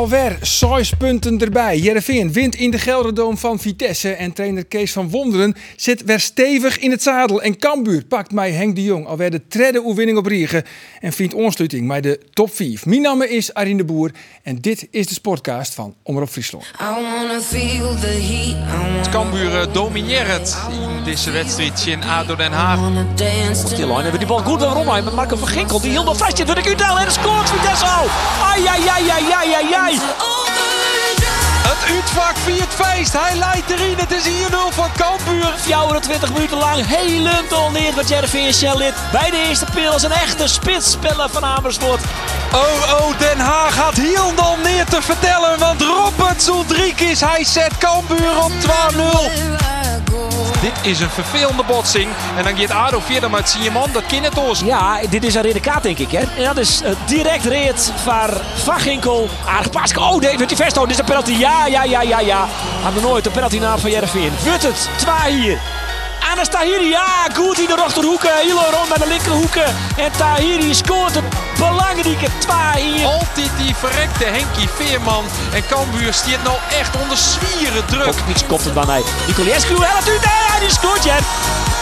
Alweer zes punten erbij. Jereveen wint in de Gelderdoom van Vitesse. En trainer Kees van Wonderen zit weer stevig in het zadel. En Cambuur pakt mij Henk de Jong alweer de derde oefening op Riegen. En vindt ontsluiting bij de top 5. Mijn naam is Arine de Boer. En dit is de sportcast van Omroep Friesland. I wanna feel the heat. I wanna, Cambuur eh, domineert in deze wedstrijd in ADO Den Haag. dance Die line hebben die bal goed met Marco van Ginkel. Die hield nog vast. Door de Kutel en scoort Vitesse al. Ai, ai, ai, ai, ai, ai, Het uitvak viert feest. Hij leidt erin. Het is 4-0 van Cambuur. 24 minuten lang helemaal neer met Jervin Shellit. Bij de eerste pil is een echte spitsspeler van Amersfoort. Oh, oh, Den Haag gaat hier dan neer te vertellen. Want Robert Zoldriekis, hij zet Cambuur op 2-0. Dit is een vervelende botsing. En dan gaat ADO verder met Simon. Dat kan het ons. Ja, dit is een rode kaart denk ik. Hè? En dat is eh, direct reed van Van Ginkel. Aardig pas. Oh wordt hij vasthouden. Dit is een penalty. Ja, ja, ja, ja, ja. Hadden we nooit een penalty na van Jervin. Wordt het. Twee hier. Anas Tahiri, ja, goed in de rechterhoeken. Heel rond naar de linkerhoeken. En Tahiri scoort een belangrijke twee hier. Altijd die verrekte Henkie Veerman. En Cambuur stiert nou echt onder zwieren druk. Kokkic komt het bij mij. Nicolaescu helpt u. Nee, die scoort je.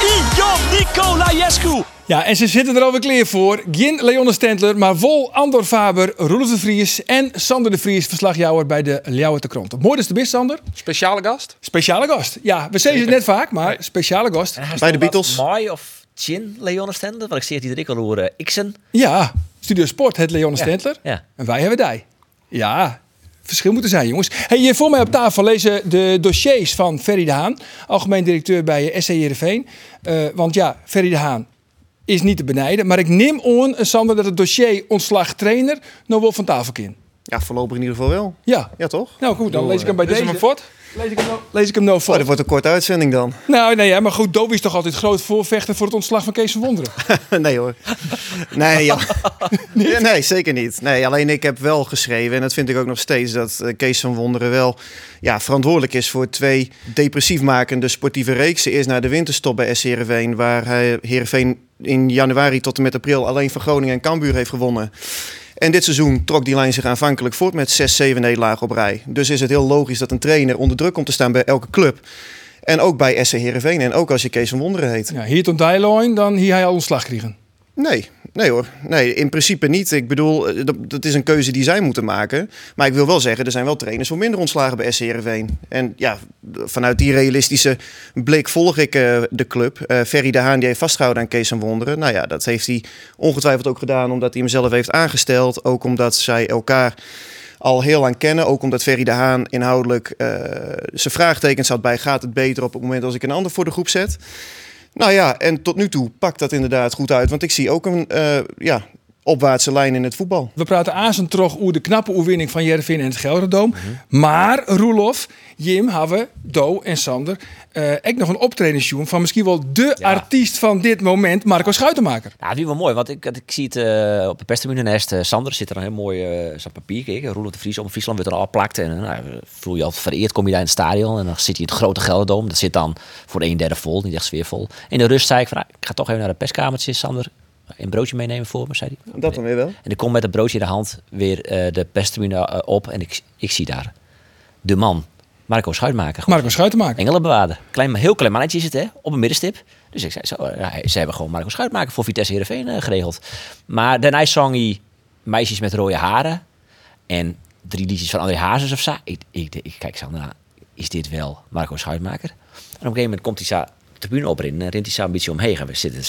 Ion Nicolaescu. Ja, en ze zitten er alweer klaar voor. Gin Leonne Stentler, maar vol Andor Faber, Roelof de Vries en Sander de Vries, verslagjouwer bij de Ljouwer de Krant. Mooi is de best, Sander. Speciale gast. Speciale gast. Ja, we zeggen het net vaak, maar speciale gast. Bij de Beatles. Mooi of Chin, Leon Stender. Want ik zie het iedere keer al horen. Xen. Ja, Studio Sport, het Leonne Stentler. Ja. En wij hebben die. Ja, verschil moeten zijn, jongens. Hey, hier voor mij op tafel lezen de dossiers van Ferry de Haan, algemeen directeur bij SC Heerenveen. Eh, want ja, Ferry de Haan is niet te benijden. Maar ik neem aan, eh, Sander, dat het dossier ontslag trainer nog wel van tafel kan. Ja, voorlopig in ieder geval wel. Ja. Ja, toch? Nou goed, dan lees ik hem bij Is deze. hem fort? Lees ik hem nou, lees ik hem nou Oh, voor. dat wordt een korte uitzending dan. Nou, nee, ja, maar goed, Dobie is toch altijd groot voorvechter voor het ontslag van Kees van Wonderen. nee hoor. Nee, ja. Ja, nee, zeker niet. Nee, alleen ik heb wel geschreven, en dat vind ik ook nog steeds, dat eh, Kees van Wonderen wel ja, verantwoordelijk is voor twee depressief makende sportieve reeksen. Eerst naar de winterstop bij SC Heerenveen, waar hij Heerenveen in januari tot en met april alleen van Groningen en Cambuur heeft gewonnen. En dit seizoen trok die lijn zich aanvankelijk voort met 6, 7 nederlagen op rij. Dus is het heel logisch dat een trainer onder druk komt te staan bij elke club. En ook bij SC Heerenveen. En ook als je Kees van Wonderen heet. Ja, hier tot Dijloin, dan hier hij al ontslag krijgen. Nee, nee hoor. Nee, in principe niet. Ik bedoel, eh, dat, dat is een keuze die zij moeten maken. Maar ik wil wel zeggen, er zijn wel trainers voor minder ontslagen bij SC Heerenveen. En ja, vanuit die realistische blik volg ik eh, de club. Eh Ferry de Haan die heeft vastgehouden aan Kees van Wonderen. Nou ja, dat heeft hij ongetwijfeld ook gedaan omdat hij hem zelf heeft aangesteld. Ook omdat zij elkaar al heel lang kennen. Ook omdat Ferry de Haan inhoudelijk zijn vraagtekens had bij... gaat het beter op het moment als ik een ander voor de groep zet? Nou ja, en tot nu toe pakt dat inderdaad goed uit. Want ik zie ook een eh, ja, opwaartse lijn in het voetbal. We praten aan terug over de knappe oefening van Jervin en het Gelderdoom. Maar Roelof, Jim, Have, Do en Sander... eh ik nog een optredingsjoen van misschien wel de artiest van dit moment... Marco Schuitenmaker. Ja, die wel mooi, want ik, ik zie het eh, op de perstribune naast eh, Sander zit er een heel mooi zo'n papier. Kijk, Roelof de Vries om Friesland wordt er al plakt. En nou, voel je altijd vereerd, kom je daar in het stadion. En dan zit je in het grote Gelderdoom. Dat zit dan voor een derde vol, niet echt sfeervol. In de rust zei ik van, nou, ik ga toch even naar de perskamertje, Sander. Een broodje meenemen voor me, zei hij. Dat dan weer wel. En ik kom met het broodje in de hand weer eh, de perstribune eh, op. En ik, ik zie daar de man, Marco Schuitmaker. Marco Schuitenmaker. Engelenbewaarder. Klein, heel klein mannetje is het, hè? Op een middenstip. Dus ik zei, zo, eh, ja, ze hebben gewoon Marco Schuitmaker voor Vitesse Heerenveen geregeld. Maar daarna zong hij Meisjes met rode haren. En drie liedjes van André Hazes of zo. Ik, ik, ik kijk zo naar, is dit wel Marco Schuitmaker? En op een gegeven moment komt hij zo de tribune op en rent hij zo een beetje omheen. En we zitten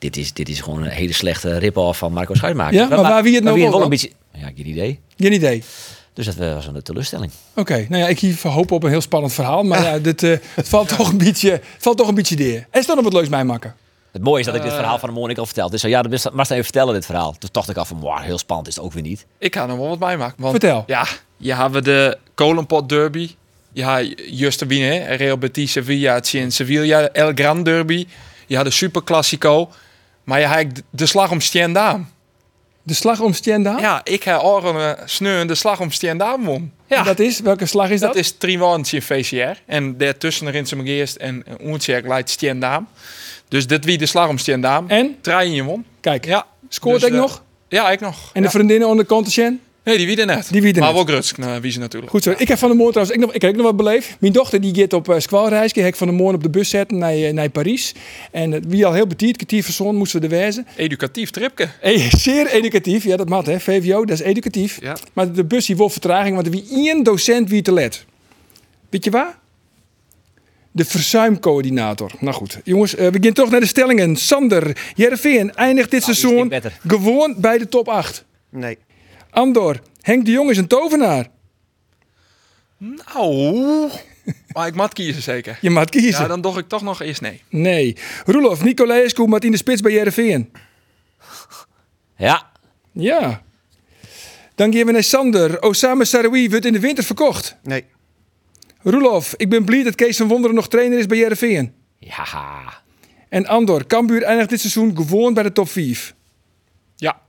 dit is, dit is gewoon een hele slechte rip-off van Marco Schuitmaker. Ja, maar waar wie het nou wie wel wel een beetje... Ja, geen idee. Geen idee. Dus dat was een teleurstelling. Oké, nou ja, ik hier hoop op een heel spannend verhaal. Maar ja, dit, eh, het, valt toch een beetje, valt toch een beetje neer. En dan op het leuks mij maken. Het mooie is dat ik dit verhaal van de Monica al verteld. Dus zo, ja, dat maar even vertellen dit verhaal. Toen dacht ik af van, wow, heel spannend is het ook weer niet. Ik ga nog wel wat bijmaken. Want, Vertel. Ja, je hebben de Kolenpot Derby. Ja, juist winnen. hè. Real Betis Sevilla, in Sevilla. El Gran Derby. Je had de Super Classico. Maar je hebt de slag om Stendam. De slag om Stendam? Ja, ik heb Oranje Sneu de slag om Stendam won. Ja, Dat is, welke slag is dat? dat is Triwantje VCR. En daartussen erin zijn eerst en Oentjerk leidt Stendam. Dus dit wie de slag om Stendam. En? Trein je won. Kijk, Ja. scoort Dus, ik eh, nog? Ja, ik nog. En de vriendinnen onder de? Nee, die wie er net. Die wie er maar net. wel Grutsk, uh, wie ze natuurlijk. Goed zo. Ik heb van de morgen trouwens, ik, nog, ik heb ook nog wat beleefd. Mijn dochter die gaat op uh, squalreis. Ik heb van de morgen op de bus zetten naar, eh, naar Parijs. En uh, wie al heel betiert, kwartier van zon moesten we er wezen. Educatief tripje. Eh, zeer educatief. Ja, dat mag hè. VVO, dat is educatief. Ja. Maar de bus die wil vertraging, want er wie één docent wie te let. Weet je waar? De verzuimcoördinator. Nou goed, jongens, uh, we gaan toch naar de stellingen. Sander, Jereveen eindigt dit Nou, seizoen gewoon bij de top 8. Nee. Andor, Henk de Jong is een tovenaar. Nou, maar ik moet kiezen zeker. Je mag kiezen. Ja, dan doch ik toch nog eerst nee. Nee. Roelof, Nicolaescu, Martine Spits bij Jereveen. Ja. Ja. Dan gaan we naar Sander. Osama Saroui wordt in de winter verkocht. Nee. Roelof, ik ben blij dat Kees van Wonderen nog trainer is bij Jereveen. Ja. En Andor, Cambuur eindigt dit seizoen gewoon bij de top 5. Ja.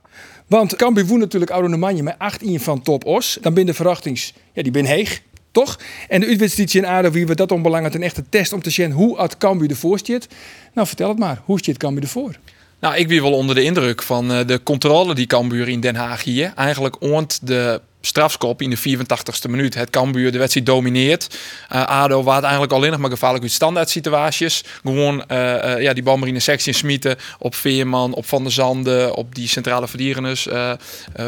Want Cambuur woont natuurlijk oude met 18 van top os. Dan ben de verwachtings, ja, die ben heeg, toch? En de uitwedstrijd in ADO, wie we dat onbelangrijk een echte test om te zien hoe het Cambuur ervoor staat. Nou, vertel het maar. Hoe staat Cambuur ervoor? Nou, ik ben wel onder de indruk van eh, de controle die Cambuur in Den Haag hier. Eigenlijk oont de strafskop in de 84ste minuut. Het Cambuur de wedstrijd domineert. Uh, ADO waard eigenlijk alleen nog maar gevaarlijk uit standaard situaties. Gewoon uh, uh, ja, die bal maar in de sectie smieten op Veerman, op Van der Zanden, op die centrale verdiereners,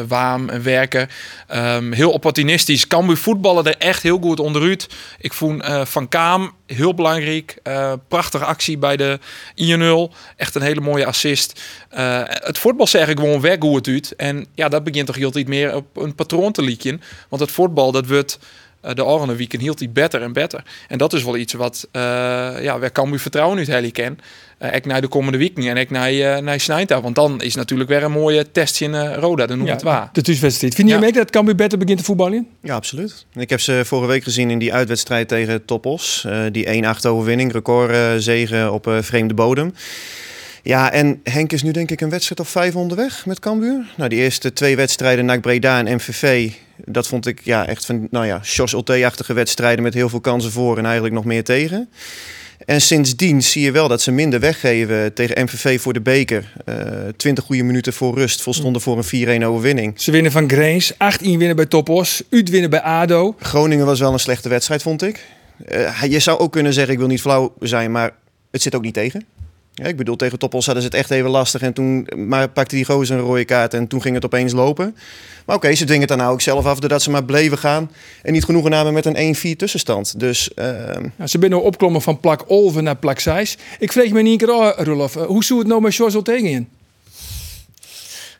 Waam en Werken. Um, heel opportunistisch. Cambuur voetballen er echt heel goed onderuit. Ik vond Van Kaam heel belangrijk. prachtige actie bij de 1-0. Echt een hele mooie assist. het voetbal zeg ik gewoon weg hoe het uit. En ja, dat begint toch heel iets meer op een patroon te liedje. Want het voetbal, dat wordt uh, de oranje weekend hield hij beter en beter. En dat is wel iets wat, uh, ja, waar kan u vertrouwen uit Helly ken. Uh, ik naar de komende week niet en ik naar, uh, naar Snijta. Want dan is natuurlijk weer een mooie test in uh, Roda, dan noem ja, het waar. De thuiswedstrijd. Vind je ja. dat Cambuur beter begint te voetballen? Ja, absoluut. Ik heb ze vorige week gezien in die uitwedstrijd tegen Topos. die 1-8 overwinning, recordzegen op vreemde bodem. Ja, en Henk is nu denk ik een wedstrijd of vijf onderweg met Cambuur. Nou, die eerste twee wedstrijden, NAC Breda en MVV, dat vond ik ja, echt van, nou ja, Jos Ulte-achtige wedstrijden met heel veel kansen voor en eigenlijk nog meer tegen. En sindsdien zie je wel dat ze minder weggeven tegen MVV voor de beker. Uh, 20 goede minuten voor rust volstonden voor een 4-1 overwinning. Ze winnen van Grains, 18 winnen bij Topos, Ut winnen bij ADO. Groningen was wel een slechte wedstrijd, vond ik. Uh, je zou ook kunnen zeggen, ik wil niet flauw zijn, maar het zit ook niet tegen. Ja, ik bedoel, tegen Toppels hadden ze het echt even lastig. En toen maar pakte die gozer een rode kaart en toen ging het opeens lopen. Maar oké, okay, ze dwingen het dan nou ook zelf af doordat ze maar bleven gaan. En niet genoegen namen met een 1-4 tussenstand. Dus, uh... ja, ze zijn nou opklommen van plak Olven naar plak 6. Ik vreeg me niet keer af, Rolof. Hoe zou het nou met George tegen in?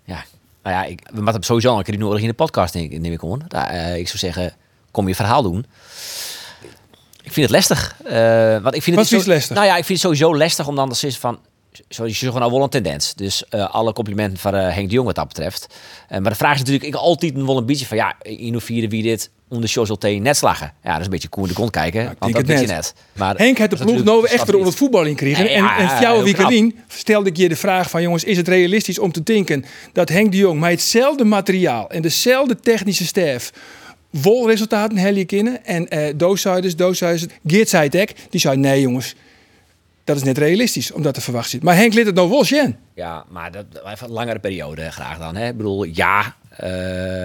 Ja, nou ja, ik, we moeten sowieso een keer nodig in de podcast, neem ik aan. Uh, ik zou zeggen, kom je verhaal doen. Ik vind het lastig. Uh, want ik vind Wat het is lastig? Nou ja, ik vind het sowieso lastig om dan te zeggen van... Zo, je zegt gewoon wel een tendens. Dus uh, alle complimenten van uh, Henk de Jong wat dat betreft. Maar de vraag is natuurlijk ik altijd wel een beetje van... Ja, in hoeverre wie dit onder Social T net slagen. Ja, dat is een beetje koe in de kont kijken. Ja, want dat net. je net. Maar Henk had de ploeg nou echt onder het voetbal in kregen. Ja, ja, en en jouw weekendien stelde ik je de vraag van... jongens, is het realistisch om te denken dat Henk de Jong... met hetzelfde materiaal en dezelfde technische staf vol resultaten hel je kennen. En uh, dooshuiders, dooshuiders, Geert zei die zei nee jongens, dat is net realistisch om dat te verwachten. Maar Henk liet het nou wel zien. Ja, maar dat, even een langere periode graag dan. Hè? Ik bedoel, ja. Uh,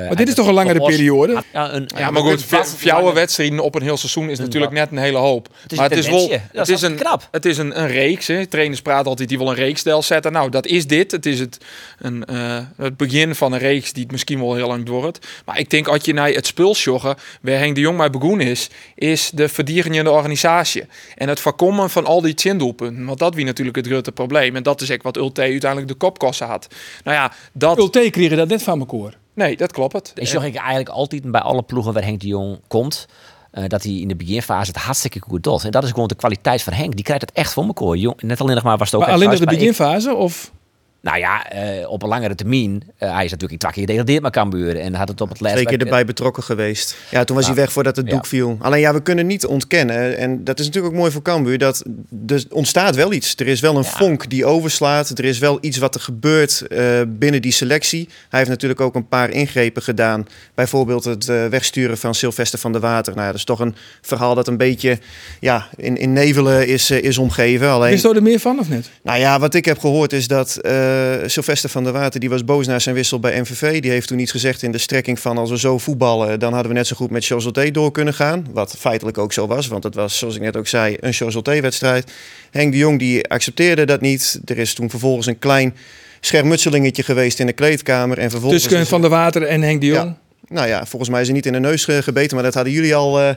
maar dit is toch een langere periode? Ja, een, ja maar goed, jouw wedstrijden op een heel seizoen is natuurlijk net een hele hoop. Het is maar een het is wel, het is is een knap. Het is een, een reeks. Hè. Trainers praten altijd die wil een reeksstijl zetten. Nou, dat is dit. Het is het, een, uh, het begin van een reeks die het misschien wel heel lang wordt. Maar ik denk als je naar het spul joggen, waar Henk de Jong mee begonnen is, is de verdierende organisatie en het voorkomen van al die zindoelpunten. Want dat wie natuurlijk het grote probleem. En dat is ook wat Ulte uiteindelijk de kopkosten had. Nou ja, dat. Ulte kregen dat net van elkaar. Nee, dat klopt. Het. En zag ik eigenlijk altijd bij alle ploegen waar Henk de Jong komt. Uh, dat hij in de beginfase het hartstikke goed doet. En dat is gewoon de kwaliteit van Henk. Die krijgt het echt voor elkaar. Jong, net alleen nog maar was het ook. Maar alleen nog de beginfase? Of? Nou ja, eh, op een langere termijn. eh, hij is natuurlijk twee keer gedegradeerd met Cambuur. En had het op het laatste... Twee keer erbij betrokken geweest. Ja, toen was hij weg voordat het doek Ja. viel. Alleen ja, we kunnen niet ontkennen, en dat is natuurlijk ook mooi voor Cambuur, dat er ontstaat wel iets. Er is wel een Ja. vonk die overslaat. Er is wel iets wat er gebeurt eh, binnen die selectie. Hij heeft natuurlijk ook een paar ingrepen gedaan. Bijvoorbeeld het eh, wegsturen van Sylvester van der Water. Nou ja, dat is toch een verhaal dat een beetje ja, in, in nevelen is, eh, is omgeven. Alleen, Wist er meer van of niet? nou ja, wat ik heb gehoord is dat eh Sylvester van der Water, die was boos na zijn wissel bij MVV. Die heeft toen iets gezegd in de strekking van als we zo voetballen, dan hadden we net zo goed met Choselte door kunnen gaan. Wat feitelijk ook zo was, want het was, zoals ik net ook zei, een Choselte-wedstrijd. Henk de Jong die accepteerde dat niet. Er is toen vervolgens een klein schermutselingetje geweest in de kleedkamer. En vervolgens Tussen Van der Water en Henk de Jong. nou ja, volgens mij is hij niet in de neus ge- gebeten, maar dat hadden jullie al, eh,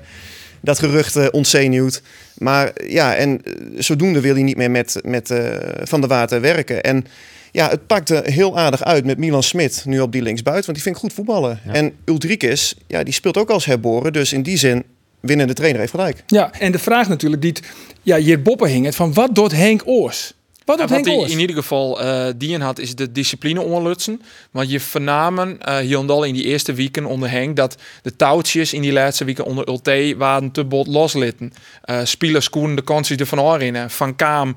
dat gerucht eh, ontzenuwd. Maar ja, en eh, zodoende wil hij niet meer met, met eh, Van der Water werken. En ja, het pakte heel aardig uit met Milan Smit nu op die linksbuiten, want die vind ik goed voetballen. En Ulrikes, ja, die speelt ook als herboren, dus in die zin winnende trainer heeft gelijk. Ja, en de vraag natuurlijk die het, ja, hier boppen hing het van wat doet Henk Oors? Wat Ja, wat hij in ieder geval eh dien had, is de discipline onderlutsen. Want je vernamen hier en daar in die eerste weken onder Henk dat de touwtjes in die laatste weken onder Ulte waren te bot loslitten. Eh spelers konden de kansen ervan aanrennen. Van Kaam,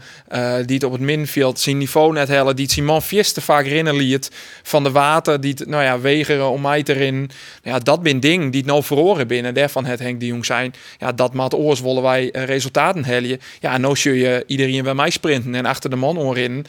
die het op het middenveld zijn niveau net hellen, die het Simon Fies te vaak rennen liet. Van de Water, die het, nou ja, wegeren om mij te rennen. Ja, dat ben ding die het nou verloren binnen. Daarvan het Henk de Jong zijn. Ja, dat maat oors willen wij resultaten hellen. Ja, en nou zul je iedereen bij mij sprinten en achter de man onrennen.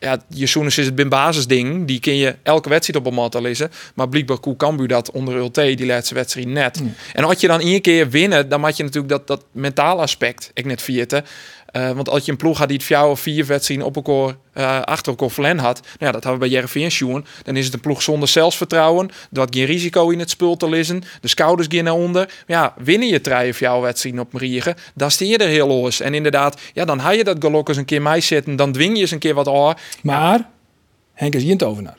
Ja, je Soenes is het bin basisding. Die kun je elke wedstrijd op een mat lezen. Maar blijkbaar Koe Cambuur dat onder Ulte die laatste wedstrijd net. En als je dan één keer winnen, dan moet je natuurlijk dat, dat mentaal aspect ik net vierde. Eh, want als je een ploeg had die het of vier wedstrijden op elkaar eh, achter elkaar verlen had, nou ja, dat hebben we bij Jereveen Sjoen. Dan is het een ploeg zonder zelfvertrouwen, dat geen risico in het spul te lezen, de schouders gaan naar onder. Ja, winnen je drie of jouw wedstrijden op Mariegen, dan sta je er heel los. En inderdaad, ja, dan ga je dat gelok eens een keer mij zitten, dan dwing je eens een keer wat aan. Maar Henk is geen tovenaar.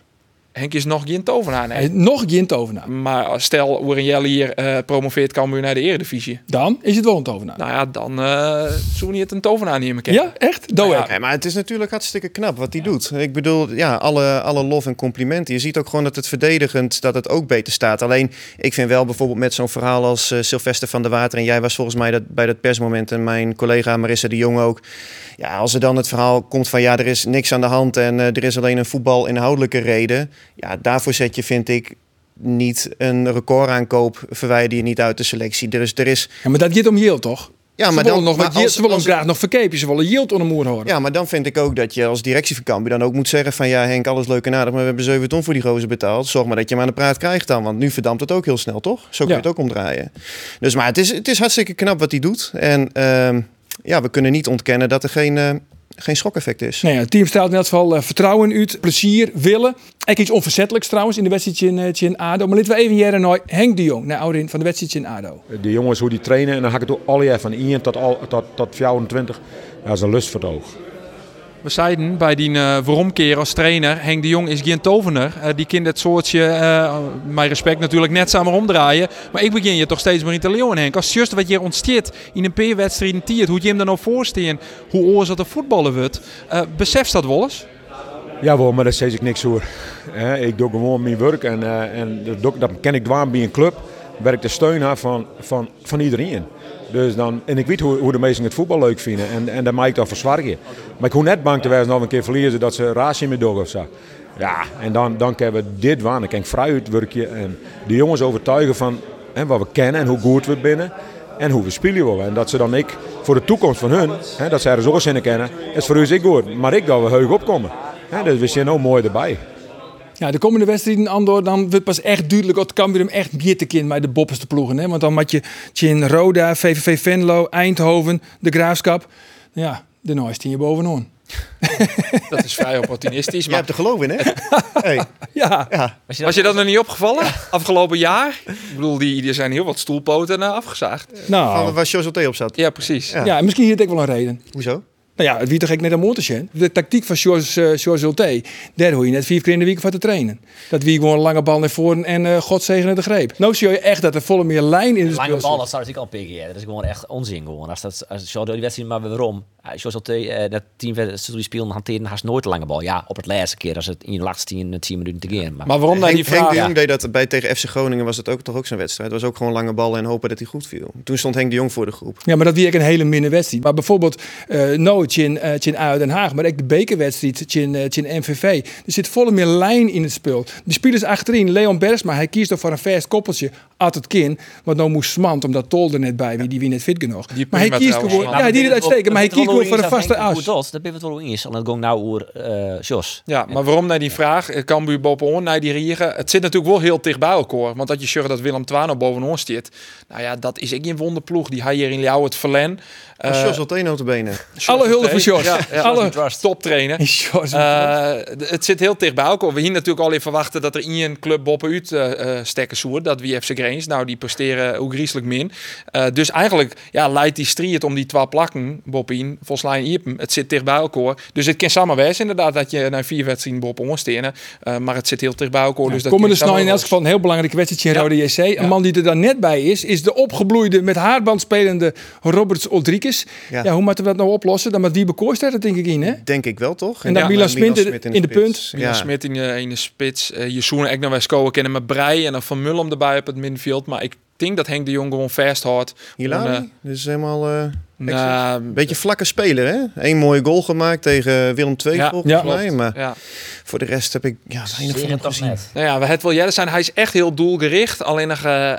Henk is nog geen tovenaar, Hij nee. is nog geen tovenaar. Maar stel, Oren hier eh promoveert Cambuur naar de Eredivisie. Dan is het wel een tovenaar. Nou ja, dan eh zou niet het een tovenaar niet meer kennen. ja, echt? Doe Nou. Ja, maar het is natuurlijk hartstikke knap wat hij doet. Ik bedoel, ja, alle, alle lof en complimenten. Je ziet ook gewoon dat het verdedigend, dat het ook beter staat. Alleen, ik vind wel bijvoorbeeld met zo'n verhaal als eh, Sylvester van der Water... en jij was volgens mij dat, bij dat persmoment en mijn collega Marissa de Jong ook... Ja, als er dan het verhaal komt van ja, er is niks aan de hand... en eh, er is alleen een voetbalinhoudelijke reden... ja, daarvoor zet je, vind ik, niet een recordaankoop... verwijder je niet uit de selectie. Is... Er is Ja, maar dat gaat om yield, toch? ja, ze maar willen dan, nog maar als- ze willen hem graag nog verkepen. Ze willen yield onder de moer horen. Ja, maar dan vind ik ook dat je als directie van Cambuur dan ook moet zeggen van ja Henk, alles leuk en aardig, maar we hebben 7 ton voor die gozer betaald. Zorg maar dat je hem aan de praat krijgt dan, want nu verdampt het ook heel snel, toch? Zo kun je Ja. het ook omdraaien. Dus maar het is, het is hartstikke knap wat hij doet. En ehm, ja, we kunnen niet ontkennen dat er geen, eh, geen schokeffect is. Nee, het team straalt in elk geval eh, vertrouwen uit, plezier, willen. Eigenlijk iets onverzettelijks trouwens in de wedstrijd in, eh, in ADO. Maar laten we even jaren naar Henk de Jong, naar ouderin van de wedstrijd in ADO. De jongens hoe die trainen en dan ga ik het alle jaar van 1 tot, al, tot, tot 24. Dat is een lust voor het oog. We zeiden bij die uh, als trainer, Henk de Jong is geen tovenaar. Uh, die kind het soortje, uh, mijn respect natuurlijk, net samen omdraaien. Maar ik begin je toch steeds meer in te leeuwen, Henk. Als juist wat je ontsteert in een peerwedstrijd in tiert, hoe je hem dan ook voorsteen, hoe oors dat er voetballen wordt. Uh, beseft dat wel? Ja, maar daar zeg ik niks. Eh, ik doe gewoon mijn werk en, en dat, dat ken ik dwaan bij een club. Werk de steun aan van, van, van iedereen. Dus dan, en ik weet hoe, hoe de meesten het voetbal leuk vinden en, en daar maak ik dan verzwargen. Maar ik hoef net bang te zijn nog een keer verliezen dat ze raasje met door of zo. Ja, en dan, dan kunnen we dit waan. Dan kan ik vrij uitwerken en de jongens overtuigen van hè, wat we kennen en hoe goed we binnen. En hoe we spelen willen. En dat ze dan ik voor de toekomst van hun, hè, dat zij er zo zin kennen, is voor u ik goed. Maar ik dat we heug opkomen. Hè, dus we zijn ook mooi erbij. Ja, de komende wedstrijden, Andor, dan wordt pas echt duidelijk dat kan weer hem echt bier kind bij de boppers te ploegen. Hè? Want dan had je in Roda, VVV Venlo, Eindhoven, de Graafschap. Ja, de nooit in je bovenaan. Dat is vrij opportunistisch. Je Maar hebt er geloof in, hè? hey. Ja. Ja. was je dat nog niet opgevallen? Afgelopen jaar? Ik bedoel, die, er zijn heel wat stoelpoten afgezaagd. Van Nou, waar José op zat. Ja, precies. Ja. ja, misschien hier ook wel een reden. Hoezo? Nou ja, het wie toch ik net een motorchen. De tactiek van George, uh, George Ulte, daar hoor je net vier keer in de week van te trainen. Dat wie gewoon een lange bal naar voren en uh, God zegene de greep. Nou zie je echt dat er volle meer lijn in de Lange bal, dat zou ik al pikken. Ja. Dat is gewoon echt onzin gewoon. Als dat, als zo door die wedstrijd, maar waarom? George Ulte, uh, dat team die spelen hanteren haast nooit een lange bal. Ja, op het laatste keer als het in de laatste 10, 10 minuten te gaan. Maar, maar waarom dan die vraag? Henk de Jong deed dat bij tegen FC Groningen was het ook toch ook zijn wedstrijd. Het was ook gewoon lange ballen en hopen dat hij goed viel. Toen stond Henk de Jong voor de groep. Ja, maar dat wie ik een hele minne wedstrijd. Maar bijvoorbeeld uh, nooit in, uh, in uit Den Haag, maar ook de bekerwedstrijd in, uh, in MVV. Er zit volle meer lijn in het spel. De spelers achterin, Leon Bersma, hij kiest toch voor een vast koppeltje at het kin. Want nou moest smant omdat Tol er net bij wie die wie net fit genoeg. Maar hij kiest gewoon, ja, die het uitstekend, maar hij kiest gewoon voor een vaste as. Dat ben het wel eens, en dat ging nou oer Jos. Ja, maar waarom naar die vraag? Cambuur bovenaan, naar die rieren. Het zit natuurlijk wel heel dicht bij elkaar, want dat je zorgt dat Willem Twano bovenaan zit. Nou ja, dat is ik geen wonderploeg. Die hij hier in jou het verlen. Uh, Jos had één benen. Alle hulde voor Jos. Ja, ja, Alle top trainen. Uh, het zit heel dicht bij elkaar. We hier natuurlijk al even verwachten dat er in een club boppen uit uh, stekken soer. Dat wie FC Greens. Nou, die presteren ook griezelig min. Uh, dus eigenlijk ja, leidt die strijd om die twee plakken boppien. Volgens mij het zit dicht bij elkaar. Dus het kan samen inderdaad dat je naar vier wedstrijden boppen onstenen. Uh, maar het zit heel dicht bij elkaar. Ja, dus dat komen dus nou in elk geval een heel belangrijke wedstrijd in Rode JC. Een man die er dan net bij is, is de opgebloeide met haarband spelende Roberts Oldrikes. Ja. ja. hoe moeten we dat nou oplossen? Dan met wie bekoorst dat denk ik in, hè? Denk ik wel, toch? En dan ja, Milan Smit in, in, de, punt. Milan Smit in de, in de spits. Uh, Jezoen ik naar Weskoa kennen met Brei en dan Van Mullum erbij op het middenveld. Maar ik denk dat Henk de Jong gewoon vasthoudt. Hilari? Uh, dus helemaal... Uh... Nou, een beetje vlakke speler, hè? Eén mooie goal gemaakt tegen Willem II, ja, volgens ja, mij. Maar ja. voor de rest heb ik ja, weinig van hem gezien. Net. Nou ja, het wil jij zijn. Hij is echt heel doelgericht. Alleen nog uh,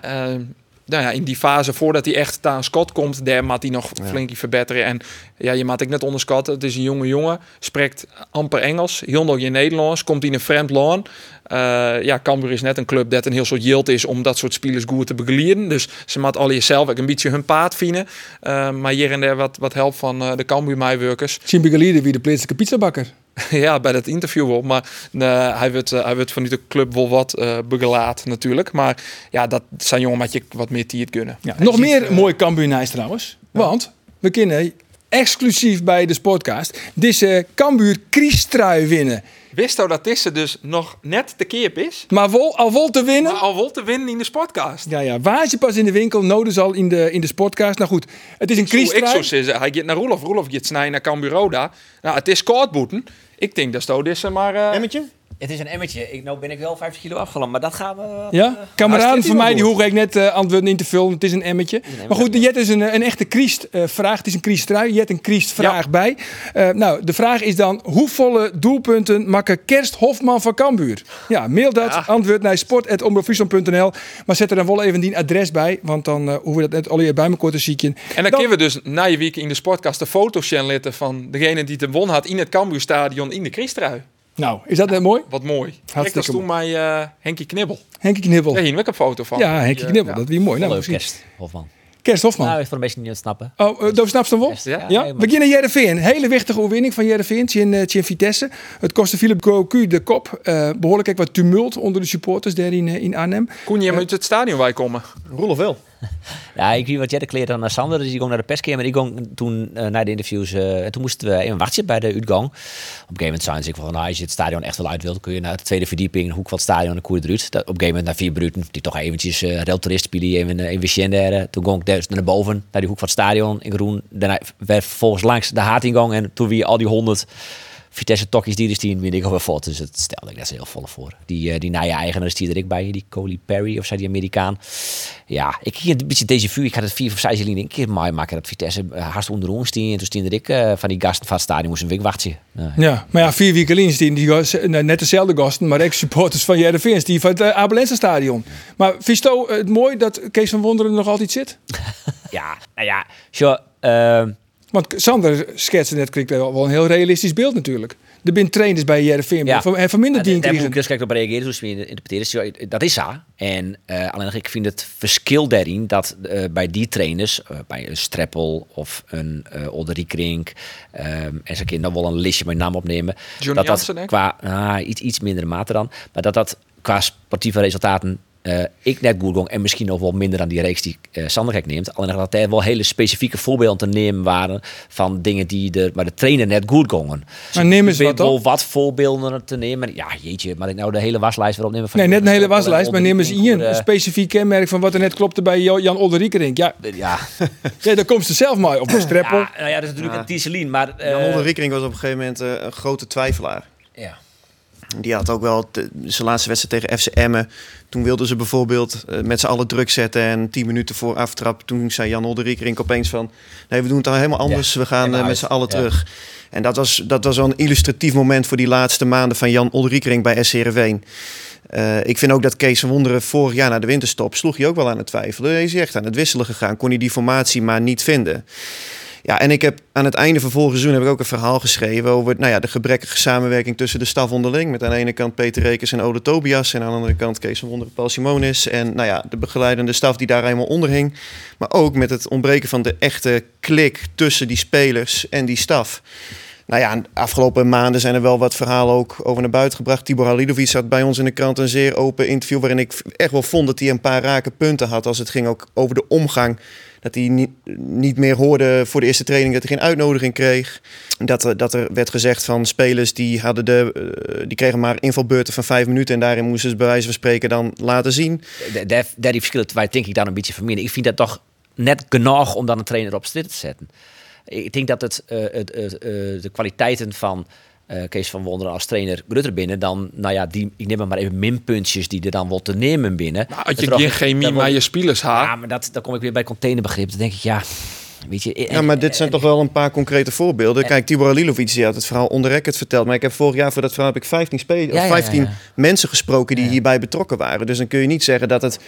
nou ja, in die fase voordat hij echt aan Scott komt, daar moet hij nog ja. flink verbeteren. En ja, je maakt ik net onderschatten. Het is een jonge jongen, spreekt amper Engels, heel nog in Nederlands, komt in een vreemd land. Uh, ja, Cambuur is net een club dat een heel soort yield is om dat soort spelers goed te begeleiden. Dus ze moet al jezelf ook een beetje hun paard vinden. Uh, maar hier en daar wat, wat help van uh, de Cambuur meewerkers. Zien begeleiden wie de plaatselijke pizzabakker. ja, bij dat interview wel. Maar uh, hij werd, uh, hij werd vanuit de club wel wat uh, begelaat natuurlijk. Maar ja, dat zijn jongen met je wat meer tiert kunnen. Ja, nog meer mooi Cambuur trouwens. Ja. Want we kunnen exclusief bij de podcast deze Cambuur Kriestrui winnen. Wist nou dat deze dus nog net te keer is? Maar vol, al vol te winnen? Maar al vol te winnen in de sportcast. Ja, ja. Waar is je pas in de winkel? Nodig al in de, in de sportcast. Nou goed, het is een kriestrui. Ik zou zeggen, hij gaat naar Roelof. Roelof gaat snijden naar Cambuur Roda. Nou, het is koudboeten. Ik denk dat Sto is maar... Uh... Emmetje? Het is een emmetje. Ik, nou ben ik wel 50 kilo afgeland, maar dat gaan we... Ja? Uh, Kameraden van mij, die hoef ik net uh, antwoord in te vullen. Het is een emmetje. Een maar goed, Jet is een, een echte Kriest-vraag. Uh, het is een Kriest-trui. Jet een Kriest-vraag ja. bij. nou, de vraag is dan, hoeveel doelpunten maken Kerst Hofman van Cambuur? Ja, mail dat. Ja. Antwoord naar sport.omroepfriesland.nl. Maar zet er dan wel even die adres bij, want dan hoeven we dat net al bij elkaar te zieken. En dan, dan kunnen we dus na je week in de sportcast de foto's laten van degene die de won had in het Cambuurstadion in de Kriest-trui. Nou, is dat net mooi? Wat mooi. Kijk, dat is toen mij uh, Henkie Knibbel. Henkie Knibbel. Ja, hier heb ik een foto van. Ja, Henkie Knibbel. Dat is weer mooi. Nou, kerst, Hofman. Kerst Hofman. Nou, ik voor een beetje niet snappen. Oh, uh, dat snap je wel? Ja. ja? We beginnen Jereveen. Hele wichtige overwinning van Jereveen in, uh, Vitesse. Het kostte Philip Cocu de kop. Uh, behoorlijk wat tumult onder de supporters daar in, uh, in Arnhem. Kon je uit het stadion wij komen? Roelof wel. ja, ik weet wat jij de dan naar Sander, dus ik ging naar de perskamer. Ik ging toen uh, naar de interviews. Uh, en toen moesten we even wachten bij de uitgang. Op een gegeven moment ik van, nou, als je het stadion echt wel uit wilt, kun je naar de tweede verdieping, de hoek van het stadion, de koer eruit. Op een gegeven moment naar vier bruten, die toch eventjes uh, spelen, even uh, in. Toen ging ik dus naar boven, naar die hoek van het stadion in Groen. Daarna werd vervolgens langs de haatingang en toen weer al die honderd Vitesse Tokkies die is die weet ik voor. Dus het stelde ik daar heel vol voor. Die, uh, die nieuwe eigenaar is die er ik bij, die Coley Perry of zei die Amerikaan. Ja, ik ging een beetje deze vuur. Ik had het vier of zes jaar een keer maar maken dat Vitesse uh, haast onder ons En toen stond ik uh, van die gasten van het stadion moest een week wachten. ja, maar ja, vier weken alleen die, die net dezelfde gasten, maar ex supporters van Jereveen die van het uh, Abelense stadion. Maar Visto, het mooi dat Kees van Wonderen nog altijd zit? ja, nou ja, sure. Want Sander schetste net kreeg wel een heel realistisch beeld natuurlijk. Er zijn trainers bij Jereveen ja. en van minder die Daar moet ik dus op reageren, zoals we interpreteren. Dat is zo. En uh, alleen ik vind het verschil daarin dat uh, bij die trainers, uh, bij een Streppel of een uh, Olderiekrink, um, en ze kunnen dan wel een listje met naam opnemen. Johnny dat dat qua iets, iets minder mate dan, maar dat dat qua sportieve resultaten eh, ik net goed gong en misschien nog wel minder dan die reeks die eh Sanderhek neemt. Alleen dat er wel hele specifieke voorbeelden te nemen waren van dingen die de, maar de trainer net goed gongen. Maar neem eens wat op. wat voorbeelden te nemen. Ja, jeetje, maar ik nou de hele waslijst weer opnemen. Van Nee, net een hele waslijst, maar neem eens hier een specifiek kenmerk van wat er net klopte bij Jan Olderiekerink. Ja, Ja, ja, daar komt ze zelf maar op de streppel. ja, nou ja, dat is natuurlijk een Tieselien, maar... eh, Jan was op een gegeven moment eh, een grote twijfelaar. ja. Die had ook wel de, zijn laatste wedstrijd tegen FC Emmen. Toen wilden ze bijvoorbeeld eh, met z'n allen druk zetten. En tien minuten voor aftrap, toen zei Jan Olderiekerink opeens van... Nee, we doen het dan helemaal anders. we gaan eh, met z'n allen Ja. terug. En dat was, dat was een illustratief moment voor die laatste maanden van Jan Olderiekerink bij SC Heerenveen. Eh, ik vind ook dat Kees van Wonderen vorig jaar na de winterstop... sloeg hij ook wel aan het twijfelen. Hij is echt aan het wisselen gegaan. Kon hij die formatie maar niet vinden. Ja, en ik heb aan het einde van vorig seizoen heb ik ook een verhaal geschreven over nou ja, de gebrekkige samenwerking tussen de staf onderling. Met aan de ene kant Peter Rekers en Ode Tobias. En aan de andere kant Kees van Wonderen, Paul Simonis. En nou ja, de begeleidende staf die daar helemaal onder hing. Maar ook met het ontbreken van de echte klik tussen die spelers en die staf. Nou ja, afgelopen maanden zijn er wel wat verhalen ook over naar buiten gebracht. Tibor Halilovic had bij ons in de krant een zeer open interview... waarin ik echt wel vond dat hij een paar rake punten had... als het ging ook over de omgang. Dat hij niet, niet meer hoorde voor de eerste training dat hij geen uitnodiging kreeg. Dat er, dat er werd gezegd van spelers die, hadden de, eh, die kregen maar invalbeurten van vijf minuten... en daarin moesten ze bij wijze van spreken dan laten zien. Daar- Daar daar die verschillen wij denk ik dan een beetje van minder. Ik vind dat toch net genoeg om dan een trainer op zit te zetten. Ik denk dat het, eh, het, eh, de kwaliteiten van eh, Kees van Wonderen als trainer groter binnen dan, nou ja, die, ik neem maar even minpuntjes die er dan wel te nemen binnen. Nou, als Dat je geen chemie maar je spelers Ja, haalt. maar dat, dan kom ik weer bij containerbegrip. Dan denk ik, ja, weet je... Ja, maar dit zijn toch wel een paar concrete voorbeelden. Kijk, Tibor Halilovic die had het verhaal onder record verteld. Maar ik heb vorig jaar voor dat verhaal heb ik 15, spelers, Ja, ja, of ja, 15 ja. mensen gesproken die hierbij betrokken waren. Dus dan kun je niet zeggen dat het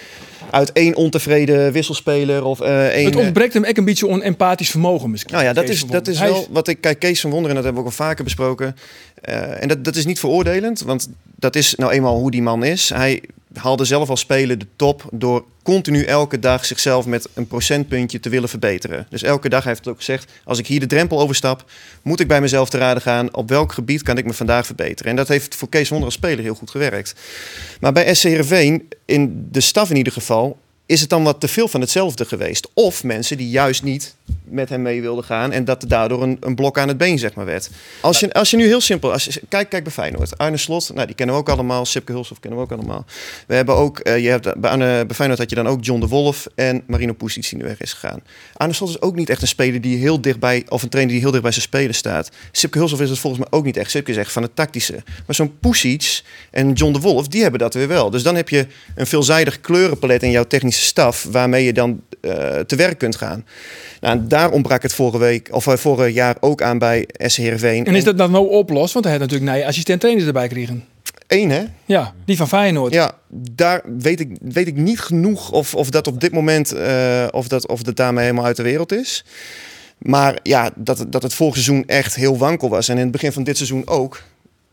uit één ontevreden wisselspeler of eh één... Het ontbreekt hem echt een beetje on empathisch vermogen misschien. Nou ja, dat Kees is, dat is wel wat ik... Kijk, Kees van Wonderen, dat hebben we ook al vaker besproken. Eh, en dat, dat is niet veroordelend, want dat is nou eenmaal hoe die man is. Hij haalde zelf als speler de top door continu elke dag zichzelf met een procentpuntje te willen verbeteren. Dus elke dag heeft het ook gezegd, als ik hier de drempel overstap, moet ik bij mezelf te raden gaan op welk gebied kan ik me vandaag verbeteren. En dat heeft voor Kees Wonder als speler heel goed gewerkt. Maar bij SC Heerenveen, in de staf in ieder geval, is het dan wat te veel van hetzelfde geweest. Of mensen die juist niet met hem mee wilden gaan en dat er daardoor een, een blok aan het been zeg maar, werd. Als je, als je nu heel simpel, als je, kijk, kijk bij Feyenoord. Arne Slot, nou, die kennen we ook allemaal. Sipke Hulshoff kennen we ook allemaal. We hebben ook, eh, je hebt, bij, Arne, Feyenoord had je dan ook John de Wolf en Marino Pusic die nu weg is gegaan. Arne Slot is ook niet echt een speler die heel dichtbij, of een trainer die heel dicht bij zijn spelen staat. Sipke Hulshoff is het volgens mij ook niet echt. Sipke is echt van het tactische. Maar zo'n Pusic en John de Wolf, die hebben dat weer wel. Dus dan heb je een veelzijdig kleurenpalet in jouw technische staf waarmee je dan eh, te werk kunt gaan. Nou, en daar ontbrak het vorige week of eh, vorig jaar ook aan bij SC Heerenveen. En is dat dan nou oplost? Want hij had natuurlijk nee, assistent-trainers erbij kregen. één, hè? Ja, die van Feyenoord. Ja, daar weet ik, weet ik niet genoeg of, of dat op dit moment eh, of, dat, of dat daarmee helemaal uit de wereld is. Maar ja, dat, het- dat het vorig seizoen echt heel wankel was. En in het begin van dit seizoen ook.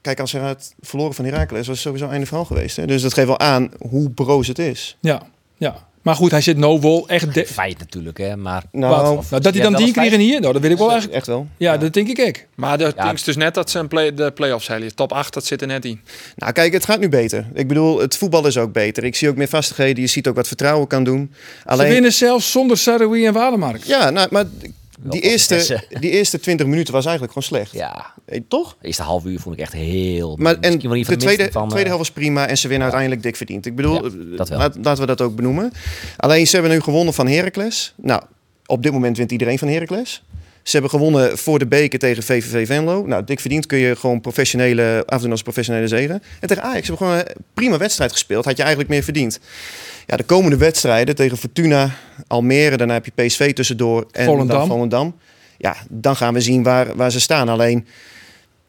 Kijk, als er het verloren van Heracles was het sowieso einde verhaal geweest. Hè? Dus dat geeft wel aan hoe broos het is. Ja, ja. Maar goed, hij zit no wel echt... De... Feit natuurlijk, hè, maar... Nou, Wat? of- Nou, dat hij dan die feit. kregen hier, nou, dat weet ik wel eigenlijk. echt wel. Ja, dat denk ik ook. Maar de Ja. is dus net dat ze een play, de play-offs hebben. Top 8, dat zit er net in. Nou, kijk, het gaat nu beter. Ik bedoel, het voetbal is ook beter. Ik zie ook meer vastigheden. Je ziet ook wat vertrouwen kan doen. Ze winnen zelfs zonder Saroui en Wademark. Ja, nou, maar die eerste, die eerste 20 minuten was eigenlijk gewoon slecht. Ja, Eh, Toch? de eerste half uur vond ik echt heel... Maar en misschien wel niet de tweede, van, tweede eh, helft was prima en ze winnen uiteindelijk dik verdiend. Ik bedoel, Ja, eh, dat laat- laten we dat ook benoemen. Alleen ze hebben nu gewonnen van Heracles. Nou, op dit moment wint iedereen van Heracles. Ze hebben gewonnen voor de beker tegen VVV Venlo. Nou, dik verdiend kun je gewoon professionele, afdoen als professionele zegen. En tegen Ajax hebben we gewoon een prima wedstrijd gespeeld. Had je eigenlijk meer verdiend. Ja, de komende wedstrijden tegen Fortuna, Almere, daarna heb je PSV tussendoor en Volendam. dan Volendam. Ja, dan gaan we zien waar, waar ze staan. Alleen,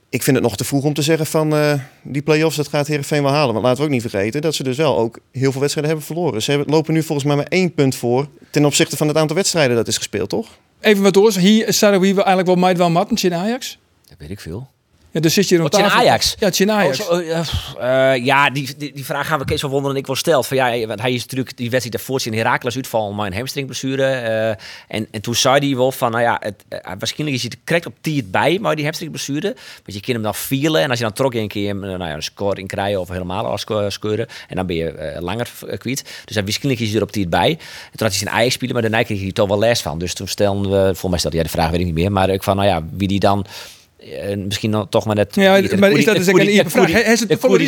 ik vind het nog te vroeg om te zeggen van eh, die play-offs, dat gaat Heerenveen wel halen. Want laten we ook niet vergeten dat ze dus wel ook heel veel wedstrijden hebben verloren. Ze hebben, lopen nu volgens mij maar één punt voor ten opzichte van het aantal wedstrijden dat is gespeeld, toch? Even wat doors. Hier Saroui wel eigenlijk wel meid wel mattentje in Ajax. Dat weet ik veel. Ja, dus zit je tafel. Ajax? Ja, het is in Ajax. Oh, zo, eh, pff, eh, ja, die, die, die vraag gaan we Kees van Wonderen en ik wel steld. Van, ja, want hij is natuurlijk die wedstrijd daarvoor in Herakles uitval, maar een hamstringblessure. eh, en, en toen zei hij wel van, nou ja, het, eh, waarschijnlijk is hij correct op het bij, maar die hamstringblessure. Want je kan hem dan vielen en als je dan trok een keer eh, nou ja, een score in krijgen of helemaal als scoren en dan ben je eh, langer eh, kwijt. Dus dan waarschijnlijk is hij er op het bij. En toen had hij zijn Ajax spelen, maar daarna kreeg hij toch wel les van. Dus toen stelden we, volgens mij stelde jij de vraag, weet ik niet meer, maar ik van, nou ja, wie die dan eh, misschien dan toch maar net. Ja, maar is koer- dat dus een vraag? Hij- is het volle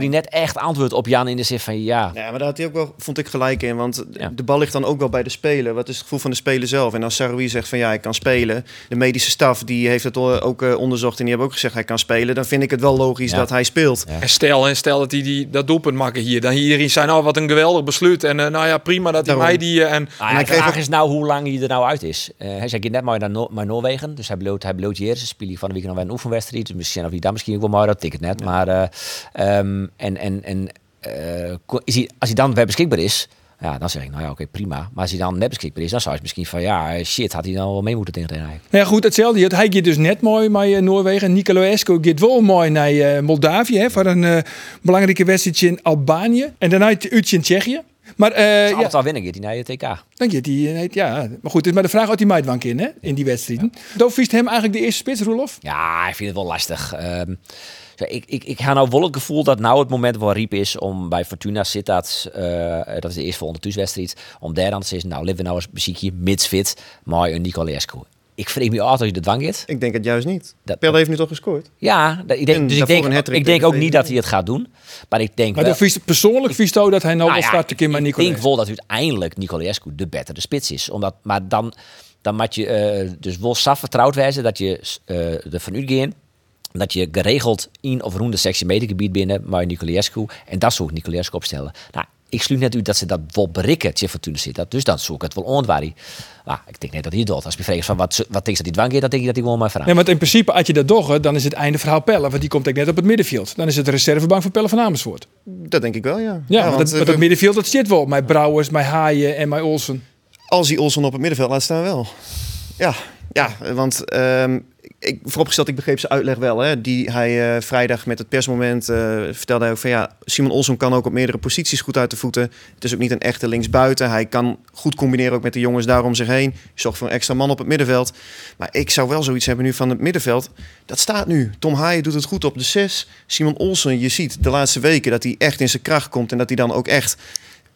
die net- echt antwoord op Jan in de zin van ja. Ja, maar daar had hij ook wel, vond ik gelijk in. Want Ja. de bal ligt dan ook wel bij de speler. Wat is het gevoel van de speler zelf? En als Saroui zegt van ja, ik kan spelen. De medische staf die heeft het ook eh, onderzocht en die hebben ook gezegd hij kan spelen. Dan vind ik het wel logisch Ja. dat hij speelt. Ja. En stel, en stel dat hij die, dat doelpunt maken hier. Dan iedereen zei, nou wat een geweldig besluit. En eh, nou ja, prima dat hij Daarom. mij die... en Nou ja, hij de kreeg vraag ook- is nou hoe lang hij er nou uit is. Eh, hij zei net maar naar, Noor- naar Noorwegen, dus hij bloot, hij bloot hier. Ze spelen van de week nog wel een oefenwedstrijd. Dus misschien of hij dan misschien ook wel maar dat ticket net. Maar eh, en en en eh, is hij, als hij dan weer beschikbaar is. Ja, dan zeg ik, nou ja, oké, prima. Maar als hij dan net beschikbaar is, dan zou je misschien van, ja, shit, had hij dan wel mee moeten tegen eigenlijk. Nou ja, goed, hetzelfde. Hij gaat dus net mooi met eh, Noorwegen. Nicolaescu gaat wel mooi naar eh, Moldavië hè, voor een eh, belangrijke wedstrijd in Albanië. En daarna uurtje in Tsjechië. Maar Uh, ja, al winnen, gaat hij naar je TK. dan gaat hij, eh, ja, maar goed, het is maar de vraag of hij meidwank in, hè, in die wedstrijden. Dan viest hem eigenlijk de eerste spits, Roelof? Ja, ik vind het wel lastig. Ehm, ik, ik, ik ga nou wel het gevoel dat nou het moment wel riep is om bij Fortuna Sittard, eh dat is de eerste volgende thuiswedstrijd, om daar dan te zeggen, nou, leven we nou eens muziekje, mits fit, maar een Nicolescu. Ik vreeg me altijd als je de dwang gaat. Ik denk het juist niet. Dat- Pelle heeft nu toch gescoord? Ja, dat- ik En denk, dus ik denk, ik denk ook niet dat hij het gaat doen. Maar ik denk Maar wel, dan viest, persoonlijk viest ook dat hij nou, nou wel ja, starten kan met ik denk wel dat uiteindelijk Nicolescu de betere spits is. Omdat, maar dan, dan moet je eh, dus wel saf vertrouwd wijzen dat je eh ervan uitgaat dat je geregeld in of rond de sectie metergebied binnen maar Nicolescu en dat zou ik Nicolescu opstellen. Nou, ik sluit net uit dat ze dat wel berikken, tje Fortuna zit dat. Dus dan zoek ik het wel ontwarie. Maar ik denk net dat hij het doet. Als je vraagt van wat, wat denk je dat hij dwang heeft, dan denk ik dat hij gewoon maar vraagt. Nee, want in principe, als je dat dogge, dan is het einde verhaal Pelle. Want die komt ook net op het middenveld. Dan is het de reservebank van Pelle van Amersfoort. Dat denk ik wel, ja. Ja, want want, dat, eh, want dat middenveld, dat zit wel. Met Brouwers, met Haaien en met Olsen. als hij Olsen op het middenveld laat staan, wel. Ja, ja want ehm, ik, vooropgesteld, ik begreep zijn uitleg wel. Hè, die hij eh, vrijdag met het persmoment eh, vertelde hij ook van ja, Simon Olsen kan ook op meerdere posities goed uit de voeten. Het is ook niet een echte linksbuiten. Hij kan goed combineren ook met de jongens daar om zich heen. Zorgt voor een extra man op het middenveld. Maar ik zou wel zoiets hebben nu van het middenveld. Dat staat nu. Tom Haaien doet het goed op de 6. Simon Olsen, je ziet de laatste weken dat hij echt in zijn kracht komt. En dat hij dan ook echt,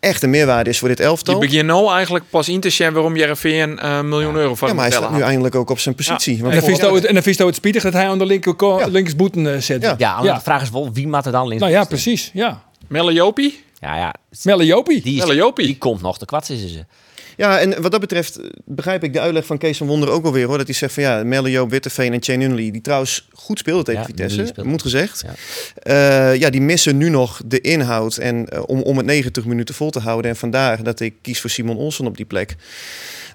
echt een meerwaarde is voor dit je elftal. begint nou eigenlijk pas in te zien waarom Jereveen een miljoen euro van Ja, maar hij staat nu eindelijk ook op zijn positie. Ja. En dan het, en dan vies het spietig dat hij aan de linker, Ja. linkersboeten eh, zet. Ja. Ja, de vraag is wel, wie maakt er dan links? Nou ja, precies. Ja. Melle Jopie? Ja, ja. Melle Jopie. Die, is, Melle Jopie. die komt nog te kwats, is ze. Ja, en wat dat betreft eh, begrijp ik de uitleg van Kees van Wonder ook wel weer. Hoor, dat hij zegt van ja, Melle Joop, Witteveen en Chain Unley, die trouwens goed speelden tegen Ja, Vitesse, moet gezegd. Ja. Ja. ja, die missen nu nog de inhoud en, eh, om, om het 90 minuten vol te houden. En vandaar dat ik kies voor Simon Olsen op die plek.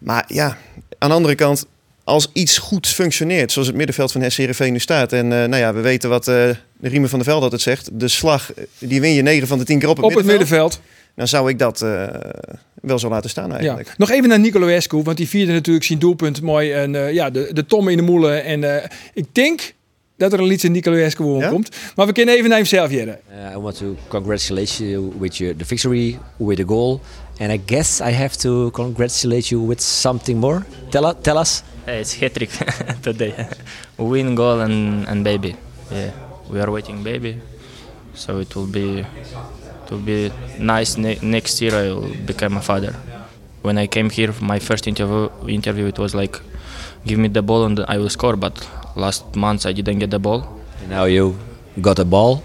Maar ja, aan de andere kant, als iets goed functioneert, zoals het middenveld van SCRV nu staat. En eh, nou ja, we weten wat eh, de Riemen van der Veld altijd zegt. De slag, eh, die win je 9 van de 10 keer op het, op het middenveld. Dan zou ik dat eh, wel zo laten staan Ja. eigenlijk. Nog even naar Nicolaescu, want die vierde natuurlijk zijn doelpunt mooi. En eh, ja, de, de tom in de moelen. En eh, ik denk dat er een liedje Nicolaescu Ja? komt. Maar we kunnen even naar hem zelf jaren. Uh, I want to congratulate you with your, the victory, with the goal. And I guess I have to congratulate you with something more. Tell, tell us. Hey, it's hat trick today. Win, goal, and, and baby. Yeah, we are waiting baby. So it will be it will be nice. Ne- next year I will become a father. When I came here, my first interview interview it was like, give me the ball and I will score. But last month I didn't get the ball. And now you got a ball.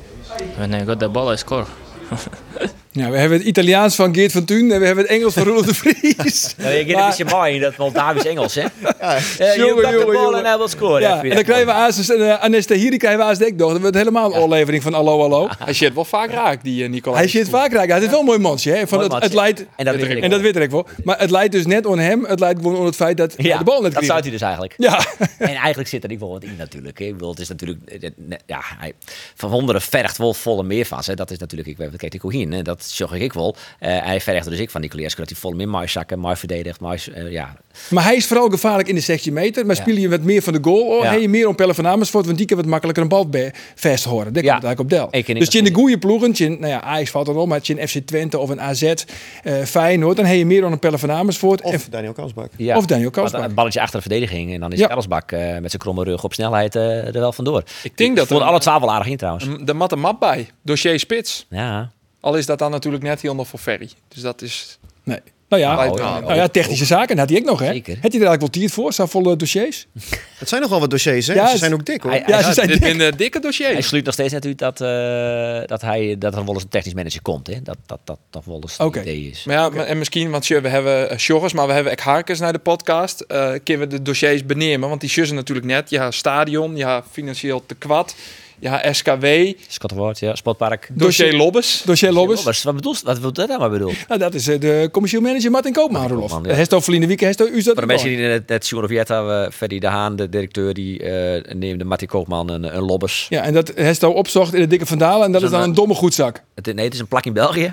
When I got the ball, I score. Ja, we hebben het Italiaans van Geert van Thun en we hebben het Engels van Roelof de Vries. Ja, je Maar- het een beetje mooi, dat Moldavisch Engels, hè? Ja, Uh, you Jongen, got the jongen, ball jongen. and I will score. Ja, Ja, en dan krijgen we en uh, Anestahiri krijgen we Azus nog. Dan wordt het helemaal een oorlevering van hallo hallo. Hij zit wel vaak raak, die uh, Nicolas. Hij zit vaak raak. Hij is wel een mooi mansje. Hè? Van Mooi het, het leidt, En dat weet ik en dat wel. weet ik wel. Maar het leidt dus net om hem. Het leidt gewoon om het feit dat hij Ja, de bal net dat kreeg. zou hij dus eigenlijk. Ja, En eigenlijk zit er niet wel wat in natuurlijk. hè. Ik bedoel, het is natuurlijk, eh, eh, ja, hij, Van Wonderen vergt wel volle meer van ze. Dat is natuurlijk, ik weet kijk, ik hoe hier, hè. dat dat zag ik wel. Eh, hij vergt dus ik van Nicolas dat hij vol in maar zakken, maar verdedigt, maar eh, ja. Maar hij is vooral gevaarlijk in de 16 meter. Maar Ja. speel je wat meer van de goal? Ja. heb je meer om Pelle van Amersfoort? Want die kan wat makkelijker een bal bij vast horen. Dat Ja. komt eigenlijk op Del. Ik Dus ik in de goede ploegen, tjen, nou ja, Ajax valt er wel, maar in FC Twente of een AZ, eh Feyenoord, dan heb je meer dan een Pelle van Amersfoort. En- Of Daniel Kalsbak. ja. Of Daniel Kalsbak. Het balletje achter de verdediging en dan is eh, met zijn kromme rug op snelheid eh, er wel vandoor. Ik denk dat vond er- alle twaalf wel aardig in trouwens. Een- Er mat een map bij. Dossier spits. Ja. Al is dat dan natuurlijk net heel nog voor Ferry. Dus dat is... Nee. Nou ja, Oh, ja. nou ja, technische zaken had hij ook nog, hè? Zeker. Had hij er eigenlijk wel tiert voor? Zijn volle dossiers? Het zijn nogal wat dossiers, hè? Ja, Ze zijn ook dik, hoor. Hij- Ja, ze zijn dik. eh, dikke Hij dossiers. sluit nog steeds natuurlijk dat, eh, dat, hij, dat er wel eens een technisch manager komt. Hè? Dat dat, dat, dat wel eens het Oké. idee is. Maar ja, maar- en misschien, want sure, we hebben uh, Sjorgens, maar we hebben ook Harkers naar de podcast. eh kunnen we de dossiers benemen? Want die sjussen natuurlijk net. Ja, stadion, ja, financieel te kwad. Ja, SKW, Scottenwoord, ja, Sportpark. dossier Lobbes. Dossier Lobbes. Wat, bedoelt wat wil dat nou maar bedoel? Nou, dat is eh, de commercieel manager Martin Koopman, Rolof. Ja. Hesto Verlinde Wieke, Hesto u Voor de mensen die net, net zien of Jet hebben, Ferdy de Haan, de directeur, die eh neemde Mattie Koopman een, een lobbes. Ja, en dat Hesto opzocht in de dikke vandalen en dat is dan een domme goedzak. Het, nee, het is een plak in België.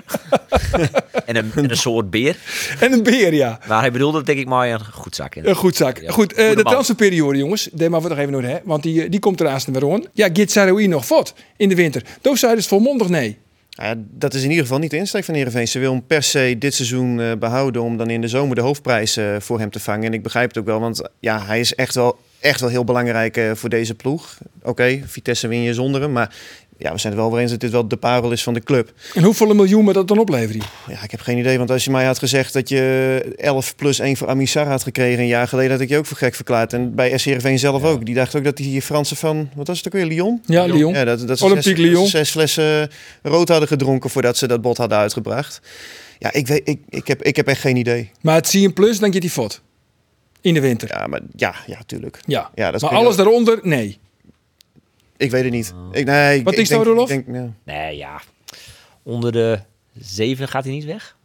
en, een, en een soort beer. En een beer, ja. Maar hij bedoelde denk ik maar een goed zak. Een goedzak. Ja, Goed, eh, goede de transferperiode, jongens. Deed maar we nog even door, hè? Want die, eh, die komt er weer aan. Ja, Git Nog wat in de winter. Toen zei dus volmondig nee. Ja, dat is in ieder geval niet de insteek van Heerenveen. Ze wil hem per se dit seizoen eh, behouden om dan in de zomer de hoofdprijs eh, voor hem te vangen. En ik begrijp het ook wel, want ja, hij is echt wel, echt wel heel belangrijk eh, voor deze ploeg. Oké, Vitesse win je zonder hem, maar ja, we zijn het wel over eens dat dit wel de parel is van de club. En hoeveel miljoen moet dat dan opleveren? Ja, ik heb geen idee, want als je mij had gezegd dat je 11 plus 1 voor Amissar had gekregen een jaar geleden, had ik je ook voor gek verklaard. En bij SC Heerenveen zelf ook. Die dacht ook dat die Fransen van, wat was het ook weer, Lyon? Ja, Lyon. Ja, dat, dat ze Olympique zes, Lyon. zes flessen rood hadden gedronken voordat ze dat bot hadden uitgebracht. Ja, ik, weet, ik, ik, heb, ik heb echt geen idee. Maar het zie je een plus, dan get hij fot. In de winter. Ja. Ja, maar ja, ja, tuurlijk. Ja. Ja, dat maar je alles daaronder, nee. Ik weet het niet. Ik, nee, ik- Wat ik is nou, denk- Rolof? ik denk, ja. Nee, ja. Onder de zeven gaat hij niet weg.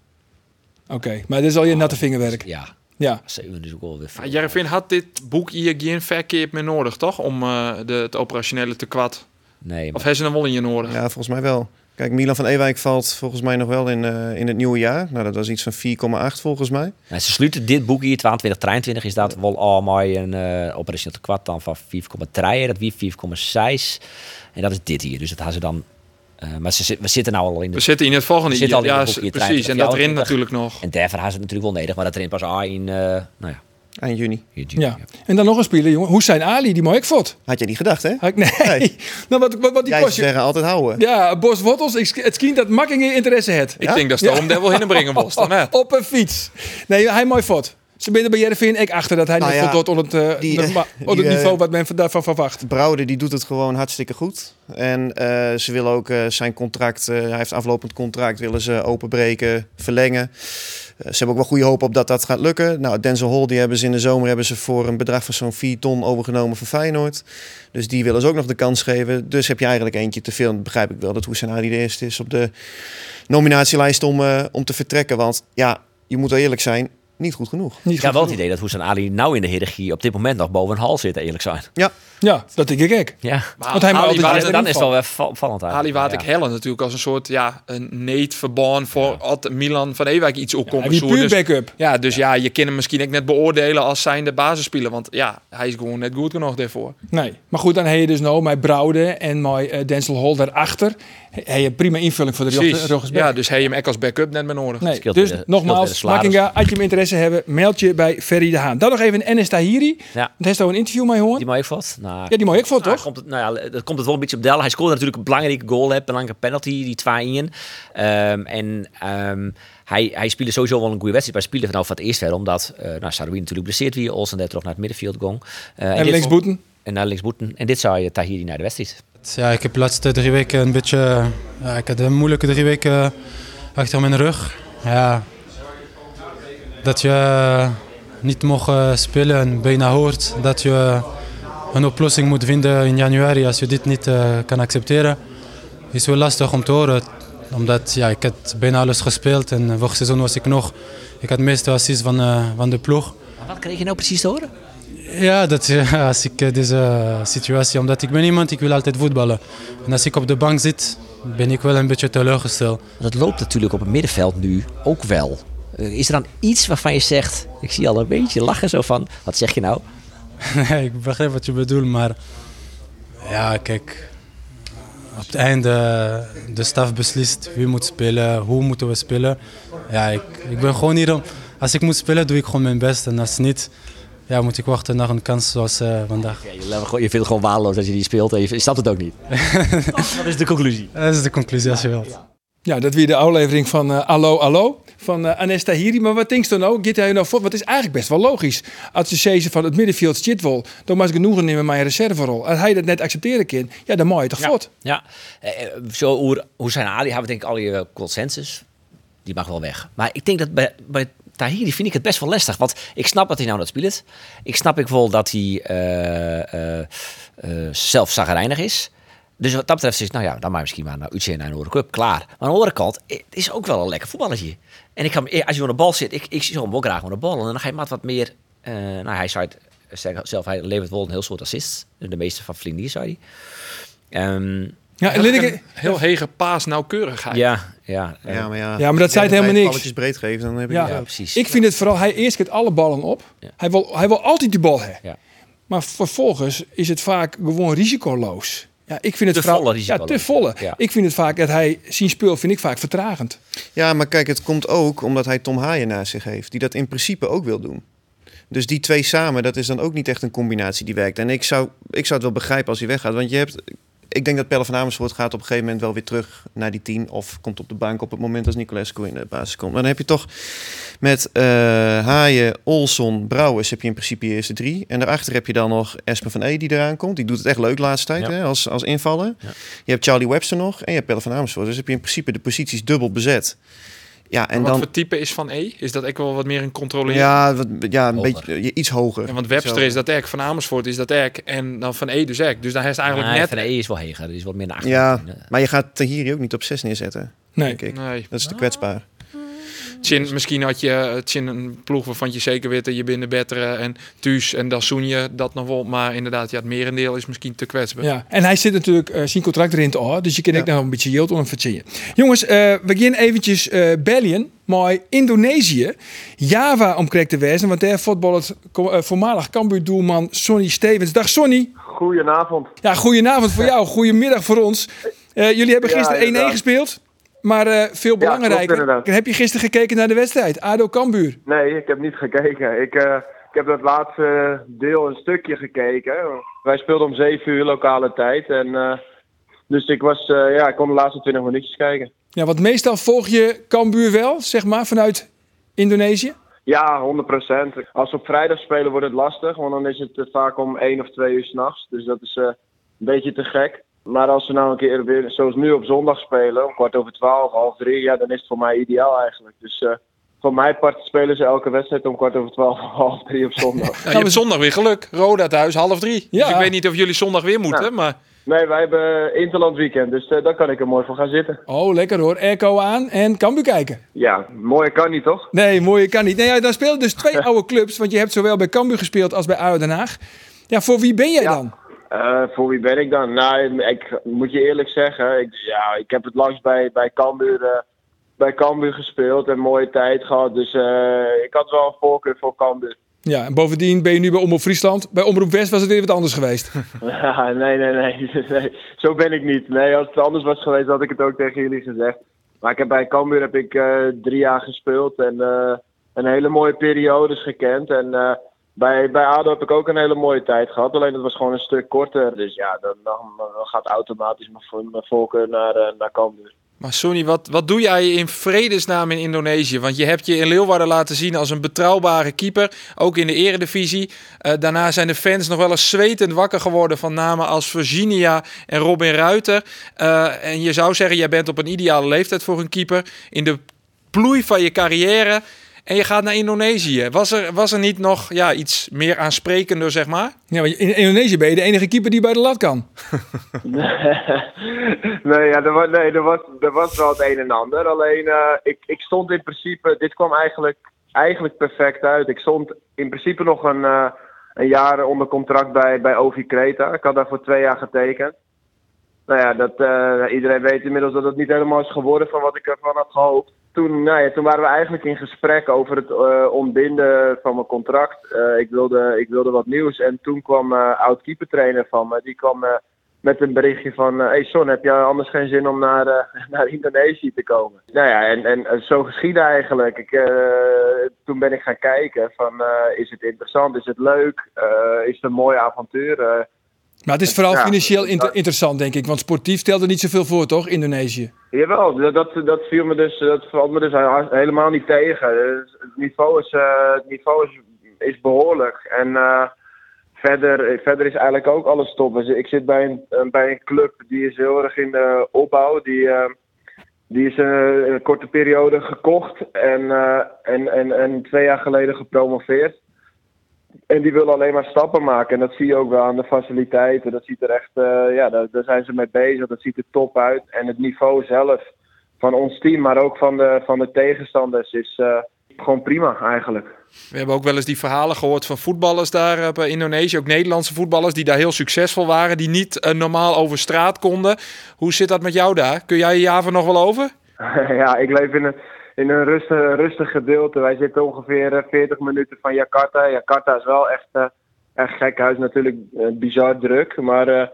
Oké, maar dit is al je natte vingerwerk. Ja, Ja. zeven is ook wel weer veel. Ja, Jervin had dit boek hier geen verkeerd meer nodig, toch? Om eh, de, het operationele te kwad. Nee, maar Of hebben ze hem wel in je nodig? ja, volgens mij wel. Kijk, Milan van Ewijk valt volgens mij nog wel in, eh, in het nieuwe jaar. Nou, dat was iets van 4,8 volgens mij. Nou, ze sluiten dit boek hier, 22, 23, is dat wel allemaal een uh, operationeel kwart dan van 4,3. Dat wie 4,6. En dat is dit hier. Dus dat gaan ze dan... Uh, maar ze, we zitten nou al in de... We zitten in het volgende We zitten al in Ja, precies. 23, En dat erin 24. natuurlijk nog. En daarvoor gaan ze het natuurlijk wel nodig. Maar dat erin pas ah, in... Uh, nou ja, Eind juni. ja. En dan nog een speler, jongen. Hussein Ali, die mooi ik fot. Had je niet gedacht, hè? Had ik- Nee. Nee. nou, wat, wat, wat die Jij kost zeggen altijd houden. Ja, Bos Wortels. Ik, het schijnt dat Makkingen interesse heeft. Ik denk dat ze daarom daar wel heen brengen dan, hè? Op een fiets. Nee, hij mooi fot. Ze binnen bij Jereveen ik achter dat hij Nou niet ja, voldoet onder het, eh, die, onder het eh, niveau wat men daarvan verwacht. Brouwer die doet het gewoon hartstikke goed. En eh, ze willen ook eh, zijn contract, eh, hij heeft aflopend contract, willen ze openbreken, verlengen. Eh, ze hebben ook wel goede hoop op dat dat gaat lukken. Nou, Denzel Hall die hebben ze in de zomer hebben ze voor een bedrag van zo'n 4 ton overgenomen voor Feyenoord. Dus die willen ze ook nog de kans geven. Dus heb je eigenlijk eentje te veel. Dan begrijp ik wel dat Hussein Ali de eerste is op de nominatielijst om, eh, om te vertrekken. Want ja, je moet wel eerlijk zijn, niet goed genoeg. Niet Ik heb goed wel het idee dat Hoesan Ali nou in de hiërarchie op dit moment nog boven een hal zit, eerlijk zijn. Ja, Ja, dat denk ik ook. Ja. Want hij Ali altijd Waard- erin Dan, dan is het wel weer val- vallend uit. Ali Waard ik Ja. Hellen natuurlijk als een soort ja, een neet verbaan voor als Milan van Ewijk iets ook Hij komt. wie puur dus, backup. ja, dus ja, je kan hem misschien ook net beoordelen als zijnde basisspeler. Want ja, hij is gewoon net goed genoeg daarvoor. Nee. Maar goed, dan heb je dus nou met Brouwde en met eh, Denzel Hall daarachter. Heb je prima invulling voor de ruggesback. Ja, dus hij hem ook als backup net meer nodig. Nee, dus weer nogmaals. Makkinga, als je hem interesse hebben, meld je bij Ferry de Haan. Dan nog even Enes Tahiri. Ja. Dat heeft al een interview mee gehoord. Die mooi valt. Nou, Ja, die mooi ik vond, nou, toch? Komt het, nou ja, dat komt het wel een beetje op Del. Hij scoorde natuurlijk een belangrijke goal, een belangrijke penalty, die 2-1. Ehm en ehm, hij, hij speelde sowieso wel een goede wedstrijd. Maar hij speelde vanaf het eerst verder, omdat uh, nou, Saroui natuurlijk blesseerd weer. Olsen daar terug naar het middenveld gong. Uh, En dit- linksboeten. En naar linksboeten. En dit zou je Tahiri naar de wedstrijd. Ja, ik heb de laatste drie weken een beetje... Ja, ik had een moeilijke drie weken achter mijn rug. Ja, dat je niet mocht spelen en bijna hoort dat je een oplossing moet vinden in januari als je dit niet uh, kan accepteren. is wel lastig om te horen, omdat ja, ik had bijna alles gespeeld en vorig seizoen was ik nog... Ik had de meeste assists van, van de ploeg. Wat kreeg je nou precies te horen? Ja, dat, ja, als ik uh, deze situatie, omdat ik ben iemand, ik wil altijd voetballen. En als ik op de bank zit, ben ik wel een beetje teleurgesteld. Dat loopt natuurlijk op het middenveld nu ook wel. Eh, Is er dan iets waarvan je zegt, ik zie al een beetje lachen zo van, wat zeg je nou? Nee, ik begrijp wat je bedoelt, maar ja, kijk. Op het einde, de staf beslist wie moet spelen, hoe moeten we spelen. Ja, ik, ik ben gewoon hier om. Als ik moet spelen, doe ik gewoon mijn best. En als niet, ja, moet ik wachten naar een kans zoals eh, vandaag. Ja, je, je vindt het gewoon waardeloos dat je die speelt en je, je snapt het ook niet. dat is de conclusie. Dat is de conclusie als je wilt. Ja, dat weer de aflevering van eh Allo Allo van eh Anes Tahiri. Maar wat denk je dan nou? Gaat hij nou voor? Wat is eigenlijk best wel logisch. Als je zegt van het middenveld zit wel, dan moet ik genoegen nemen met mijn reserverol. Als hij dat net accepteren kan, ja, dan moet je toch voort. Ja, eh, zo hoe, hoe zijn Ali hebben we denk ik al je consensus. Die mag wel weg. Maar ik denk dat bij, bij Tahiri vind ik het best wel lastig. Want ik snap dat hij nou dat speelt. Ik snap ik wel dat hij eh eh eh, zelf zagrijnig is. Dus wat dat betreft is, nou ja, dan maar misschien maar naar Utrecht naar een World Cup, klaar. Maar aan de andere kant, het is ook wel een lekker voetballetje. En ik kan, als je op de bal zit, ik, ik zie hem ook graag op de bal. En dan ga je maar wat meer, eh, nou hij zei het zelf, hij levert wel een heel soort assists. De meeste van Vlindier, zei hij. Ehm, Ja, en Linneke- Een heel hege paas nauwkeurigheid. ja, ja. eh, Ja, maar ja. Ja, maar dat zei het helemaal niks. balletjes breed geven, dan heb ik Ja. het ja, ook. precies. Ik vind het vooral, hij eerst kent alle ballen op. Ja. Hij, wil, hij wil altijd die bal hebben. Ja. Maar vervolgens is het vaak gewoon risicoloos. Ja, ik vind het Te vooral, volle Ja, te volle. Ja. Ik vind het vaak dat hij zien speel vind ik vaak vertragend. Ja, maar kijk, het komt ook omdat hij Tom Haaien naast zich heeft. Die dat in principe ook wil doen. Dus die twee samen, dat is dan ook niet echt een combinatie die werkt. En ik zou, ik zou het wel begrijpen als hij weggaat. Want je hebt... Ik denk dat Pelle van Amersfoort gaat op een gegeven moment wel weer terug naar die tien. Of komt op de bank op het moment als Nicolescu in de basis komt. Maar dan heb je toch met eh, Haaien, Olson, Brouwers heb je in principe je eerste drie. En daarachter heb je dan nog Espen van E die eraan komt. Die doet het echt leuk de laatste tijd Ja. hè, als, als invaller. Je hebt Charlie Webster nog en je hebt Pelle van Amersfoort. Dus heb je in principe de posities dubbel bezet. Ja, en wat dan... voor type is van E? Is dat ook wel wat meer een controleren? Ja, wat, ja een Hoger. beetje iets hoger. Ja, want Webster Zo. is dat ek, Van Amersfoort is dat ek en dan Van E dus ek. Dus dan heeft eigenlijk Nee, net... Van de E is wel heger, die is wat meer naar achter. Ja, maar je gaat Tahiri ook niet op 6 neerzetten, Nee. denk ik. Nee. Dat is te kwetsbaar. Tjin, misschien had je Tjin een ploeg waarvan je zeker weet dat je binnen Betteren en Thuis en dan zoen je dat nog wel. Maar inderdaad, ja, het merendeel is misschien te kwetsbaar. Ja, en hij zit natuurlijk uh, zijn contract erin te houden, dus je kan Ja. ook nog een beetje yield om hem verzinnen. Jongens, eh, we gaan eventjes eh bellen maar Indonesië. Java om correct te wezen, want daar voetbalt uh, voormalig Cambuur-doelman Sonny Stevens. Dag Sonny. Goedenavond. Ja, goedenavond voor jou, goedemiddag voor ons. Uh, jullie hebben gisteren 1-1 inderdaad. gespeeld, maar uh, veel belangrijker. heb je gisteren gekeken naar de wedstrijd? ADO Cambuur. Nee, ik heb niet gekeken. Ik, eh, ik heb dat laatste deel een stukje gekeken. Wij speelden om 7 uur lokale tijd. En, eh, dus ik, was, eh, ja, ik kon de laatste 20 minuutjes kijken. Ja, want meestal volg je Cambuur wel, zeg maar, vanuit Indonesië. Ja, 100%. Als we op vrijdag spelen wordt het lastig, want dan is het eh, vaak om 1 of 2 uur s'nachts. Dus dat is eh, een beetje te gek. Maar als we nou een keer weer, zoals nu op zondag spelen, om kwart over 12, half 3, ja, dan is het voor mij ideaal eigenlijk. Dus eh voor mijn part spelen ze elke wedstrijd om kwart over 12, half 3 op zondag. Ja, je hebt zondag weer geluk. Roda thuis, half drie. Ja. Dus ik weet niet of jullie zondag weer moeten, Ja. maar... Nee, wij hebben Interland weekend, dus eh, daar kan ik er mooi voor gaan zitten. Oh, lekker hoor. Airco aan en Cambuur kijken. Ja, mooier kan niet toch? Nee, mooie kan niet. Nee, ja, dan spelen dus twee oude clubs, want je hebt zowel bij Cambuur gespeeld als bij ADO Den Haag. Ja, voor wie ben jij Ja. dan? Eh, voor wie ben ik dan? Nou, ik moet je eerlijk zeggen, ik, ja, ik heb het langs bij, bij, Cambuur, eh, bij Cambuur gespeeld en mooie tijd gehad. Dus eh, ik had wel een voorkeur voor Cambuur. Ja, en bovendien ben je nu bij Omroep Friesland. Bij Omroep West was het weer wat anders geweest. Ja, nee, nee, nee, nee. Zo ben ik niet. Nee, als het anders was geweest, had ik het ook tegen jullie gezegd. Maar ik heb bij Cambuur heb ik drie jaar gespeeld en een hele mooie periodes gekend. En bij, bij ADO heb ik ook een hele mooie tijd gehad. Alleen het was gewoon een stuk korter. Dus ja, dan, dan, gaat automatisch mijn, mijn voorkeur naar, eh, naar. Maar Sonny, wat, wat doe jij in vredesnaam in Indonesië? Want je hebt je in Leeuwarden laten zien als een betrouwbare keeper. Ook in de eredivisie. Eh, daarna zijn de fans nog wel eens zwetend wakker geworden van namen als Virginia en Robin Ruiter. Eh, en je zou zeggen, jij bent op een ideale leeftijd voor een keeper. In de ploei van je carrière. En je gaat naar Indonesië. Was er, was er niet nog ja, iets meer aansprekender, zeg maar? Ja, want in Indonesië ben je de enige keeper die bij de lat kan. nee, ja, er, was, nee er, was, er was wel het een en ander. Alleen, eh, ik, ik stond in principe... Dit kwam eigenlijk, eigenlijk perfect uit. Ik stond in principe nog een, eh, een jaar onder contract bij, bij Ovi Creta. Ik had daar voor twee jaar getekend. nou ja, dat, eh, iedereen weet inmiddels dat het niet helemaal is geworden van wat ik ervan had gehoopt. Toen, nou ja, toen waren we eigenlijk in gesprek over het eh, ontbinden van mijn contract. Eh, ik, wilde, ik wilde wat nieuws. En toen kwam uh, oud-keepertrainer van me. Die kwam met een berichtje van... hey Son, heb je anders geen zin om naar, naar Indonesië te komen? Nou ja, en, en zo geschiedde eigenlijk. Ik, toen ben ik gaan kijken van... is het interessant? Is het leuk? is het een mooi avontuur? Maar het is vooral financieel inter interessant, denk ik. Want sportief stelde niet zoveel voor, toch, Indonesië? Jawel, dat, dat, dat viel me dus, dat valt me dus helemaal niet tegen. Het niveau is, uh, het niveau is, is behoorlijk. En uh, verder, verder is eigenlijk ook alles top. Dus ik zit bij een, bij een club die is heel erg in de opbouw. Die, uh, die is een korte periode gekocht en, en, en, en twee jaar geleden gepromoveerd. En die willen alleen maar stappen maken. En dat zie je ook wel aan de faciliteiten. Dat ziet er echt, uh, ja, daar, daar, zijn ze mee bezig. Dat ziet er top uit. En het niveau zelf van ons team, maar ook van de, van de tegenstanders, is uh, gewoon prima eigenlijk. We hebben ook wel eens die verhalen gehoord van voetballers daar bij Indonesië. Ook Nederlandse voetballers die daar heel succesvol waren. Die niet uh, normaal over straat konden. Hoe zit dat met jou daar? Kun jij je Java nog wel over? ja, ik leef in een in een rustig, rustig gedeelte. Wij zitten ongeveer 40 eh, minuten van Jakarta. Jakarta is wel echt, uh, echt gek huis, natuurlijk uh, bizar druk. Maar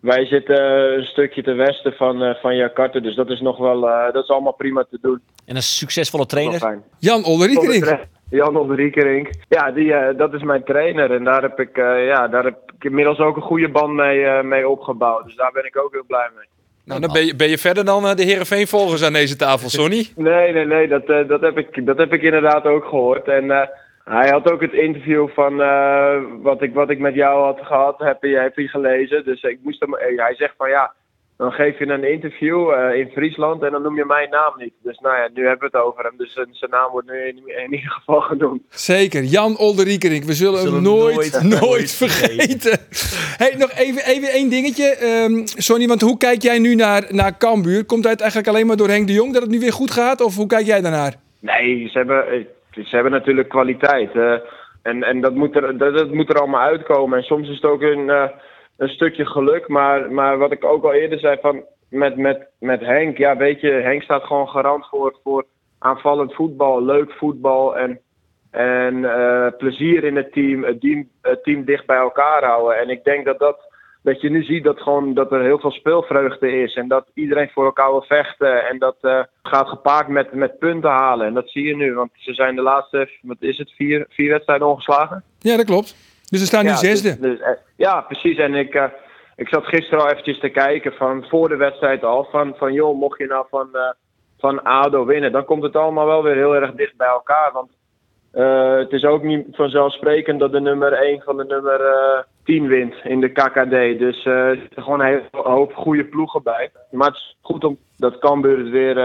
wij zitten een stukje ten westen van, van Jakarta. Dus dat is nog wel dat is allemaal prima te doen. En een succesvolle trainer? Jan Olderiekerink. Jan Olderiekerink. Ja, die, dat is mijn trainer. En daar heb ik, ja, daar heb ik inmiddels ook een goede band mee, mee opgebouwd. Dus daar ben ik ook heel blij mee. Nou, dan ben je, ben je verder dan uh, de Herenveen volgers aan deze tafel, Sonny? Nee, nee, nee, dat, uh, dat, heb, ik, dat heb ik inderdaad ook gehoord. En uh, hij had ook het interview van wat, ik, wat ik met jou had gehad, heb je, heb je gelezen. Dus ik moest hem, hij zegt van ja, dan geef je een interview uh, in Friesland en dan noem je mijn naam niet. Dus nou ja, nu hebben we het over hem. Dus zijn naam wordt nu in, in, ieder geval genoemd. Zeker, Jan Olderiekerink. We zullen, we zullen hem nooit, nooit, nooit vergeten. hey, nog even, even één dingetje. Um, Sonny, want hoe kijk jij nu naar, naar Cambuur? Komt het eigenlijk alleen maar door Henk de Jong dat het nu weer goed gaat? Of hoe kijk jij daarnaar? Nee, ze hebben, eh, ze hebben natuurlijk kwaliteit. Uh, en en dat, moet er, dat, dat, moet er allemaal uitkomen. En soms is het ook een... Uh, een stukje geluk. Maar, maar wat ik ook al eerder zei van met, met, met Henk. Ja, weet je, Henk staat gewoon garant voor, voor aanvallend voetbal, leuk voetbal en, en uh, plezier in het team, het team, het team dicht bij elkaar houden. En ik denk dat dat, dat je nu ziet dat, gewoon, dat er heel veel speelvreugde is en dat iedereen voor elkaar wil vechten en dat uh, gaat gepaard met, met punten halen. En dat zie je nu, want ze zijn de laatste, wat is het, vier, vier wedstrijden ongeslagen? Ja, dat klopt. Dus ze staan nu zesde. Dus, dus, ja, precies. En ik, uh, ik zat gisteren al eventjes te kijken van voor de wedstrijd al. Van, van joh, mocht je nou van, uh, van ADO winnen, dan komt het allemaal wel weer heel erg dicht bij elkaar. Want uh, het is ook niet vanzelfsprekend dat de nummer 1 van de nummer 10 wint in de KKD. Dus er zitten gewoon een hele hoop goede ploegen bij. Maar het is goed om dat Cambuur het weer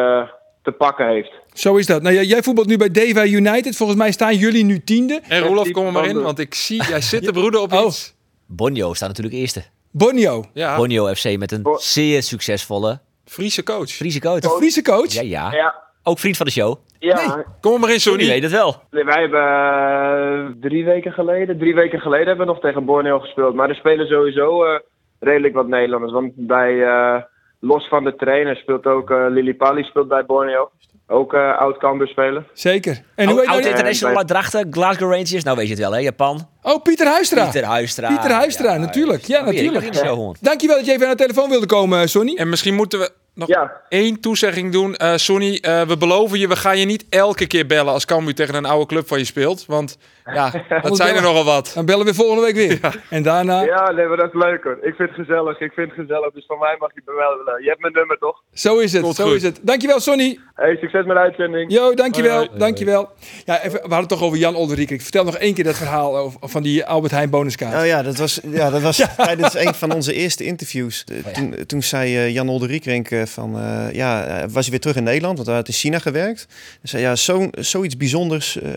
te pakken heeft. Zo is dat. Nou, jij voetbalt nu bij Deva United. Volgens mij staan jullie nu tiende. En Roelof, kom er maar in, want ik zie, jij zit de broeder op oh. iets. Bonio staat natuurlijk eerste. Bonio? Ja. Bonio FC met een zeer succesvolle... Friese coach. Friese coach. Een Friese coach? Ja, ja. ja. Ook vriend van de show. Ja. Nee. Kom maar in, Sonny. Je weet het wel. Nee, wij hebben uh, drie weken geleden, drie weken geleden hebben we nog tegen Borneo gespeeld. Maar er spelen sowieso uh, redelijk wat Nederlanders. Want bij, uh, los van de trainer speelt ook Lili Pali speelt bij Borneo. Ook uh, oud Cambuur spelen. Zeker. En hoe oud international uit Drachten, Glasgow Rangers. Nou weet je het wel, hè? Japan. Oh, Pieter Huistra. Pieter Huistra. Pieter Huistra, natuurlijk. Ja, natuurlijk. Dankjewel dat je even aan de telefoon wilde komen, Sonny. En misschien moeten we nog ja. één toezegging doen. Uh, Sonny, uh, we beloven je, we gaan je niet elke keer bellen als Cambuur tegen een oude club van je speelt. Want ja, dat zijn er nogal wat. Dan bellen we volgende week weer. Ja. En daarna... Ja, nee, maar dat is leuk hoor. Ik vind het gezellig. Ik vind het gezellig. Dus van mij mag je bellen. Je hebt mijn nummer toch? Zo is het, zo is het. Dankjewel Sonny. Hey, succes met de uitzending. Jo, dankjewel. Hoi, hoi. Dankjewel. Ja, even, we hadden het toch over Jan Olderijk. Ik vertel nog één keer dat verhaal van die Albert Heijn bonuskaart. Oh ja, dat was, ja, dat was tijdens een van onze eerste interviews. Oh, ja. toen, toen zei uh, Jan Olderiekrink van... Uh, ja, was hij weer terug in Nederland, want hij had in China gewerkt. Hij zei, ja, zo, zoiets bijzonders uh,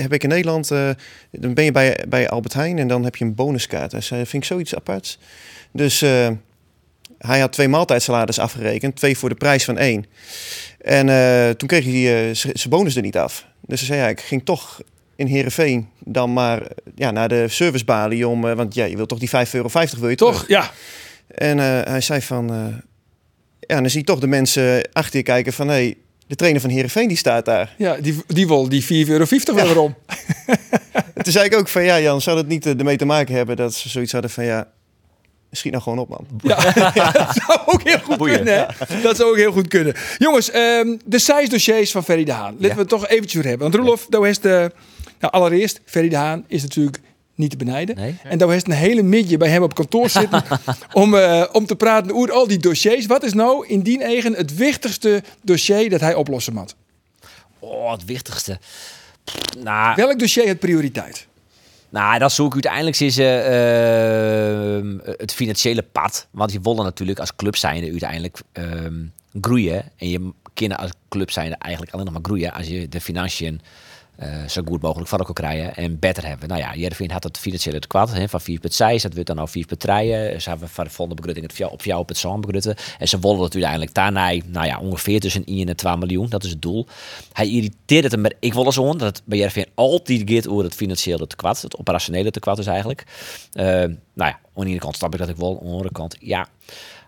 heb ik in Nederland dan ben je bij, bij Albert Heijn en dan heb je een bonuskaart. Hij zei, vind ik zoiets aparts. Dus hij had twee maaltijdsalades afgerekend, twee voor de prijs van één. En uh, toen kreeg hij uh, zijn bonus er niet af. Dus hij zei, ja, ik ging toch in Heerenveen dan maar ja, naar de servicebalie om... want ja, je wilt toch die 5,50 euro wil je Toch, ja. En eh, hij zei van... eh, ja, dan zie je toch de mensen achter je kijken van... Hé, de trainer van Heerenveen die staat daar. Ja, die, die wil die 4,50 euro wel weer om. Toen zei ik ook van... Ja, Jan, zou dat niet eh, ermee te maken hebben dat ze zoiets hadden van... Ja, schiet nou gewoon op, man. Ja, dat zou ook heel goed Boeien, kunnen. Dat zou ook heel goed kunnen. Jongens, ehm, de size-dossiers van Ferry de Haan. Laten Ja. we het toch eventjes hebben. Want Roelof, daar heeft de... Nou, allereerst, Ferry de Haan is natuurlijk niet te benijden. Nee. En daar heeft een hele midje bij hem op kantoor zitten... om, eh, om te praten over al die dossiers. Wat is nou in die eigen het wichtigste dossier dat hij oplossen moet? Oh, het wichtigste. Nou, Welk dossier heeft prioriteit? Nou, dat zoek ik uiteindelijk is eh, ehm, het financiële pad. Want je willen natuurlijk als club zijnde uiteindelijk ehm, groeien. En je kunnen als club zijnde eigenlijk alleen nog maar groeien als je de financiën eh, zo goed mogelijk voor elkaar krijgen en beter hebben. Nou ja, Jervin had het financiële tekort hè, van 4,6, dat wordt dan al 4,3. Ze hebben van de volgende begrutting het op jou op het zo'n begrutten. En ze willen het uiteindelijk daarna, nou ja, ongeveer tussen 1 en 2 miljoen. Dat is het doel. Hij irriteert het hem, maar ik wil zo dat het bij Jervin altijd gaat over het financiële tekort. Het operationele tekort is eigenlijk. Eh, nou ja, aan de ene kant snap ik dat ik wel, aan de andere kant, ja.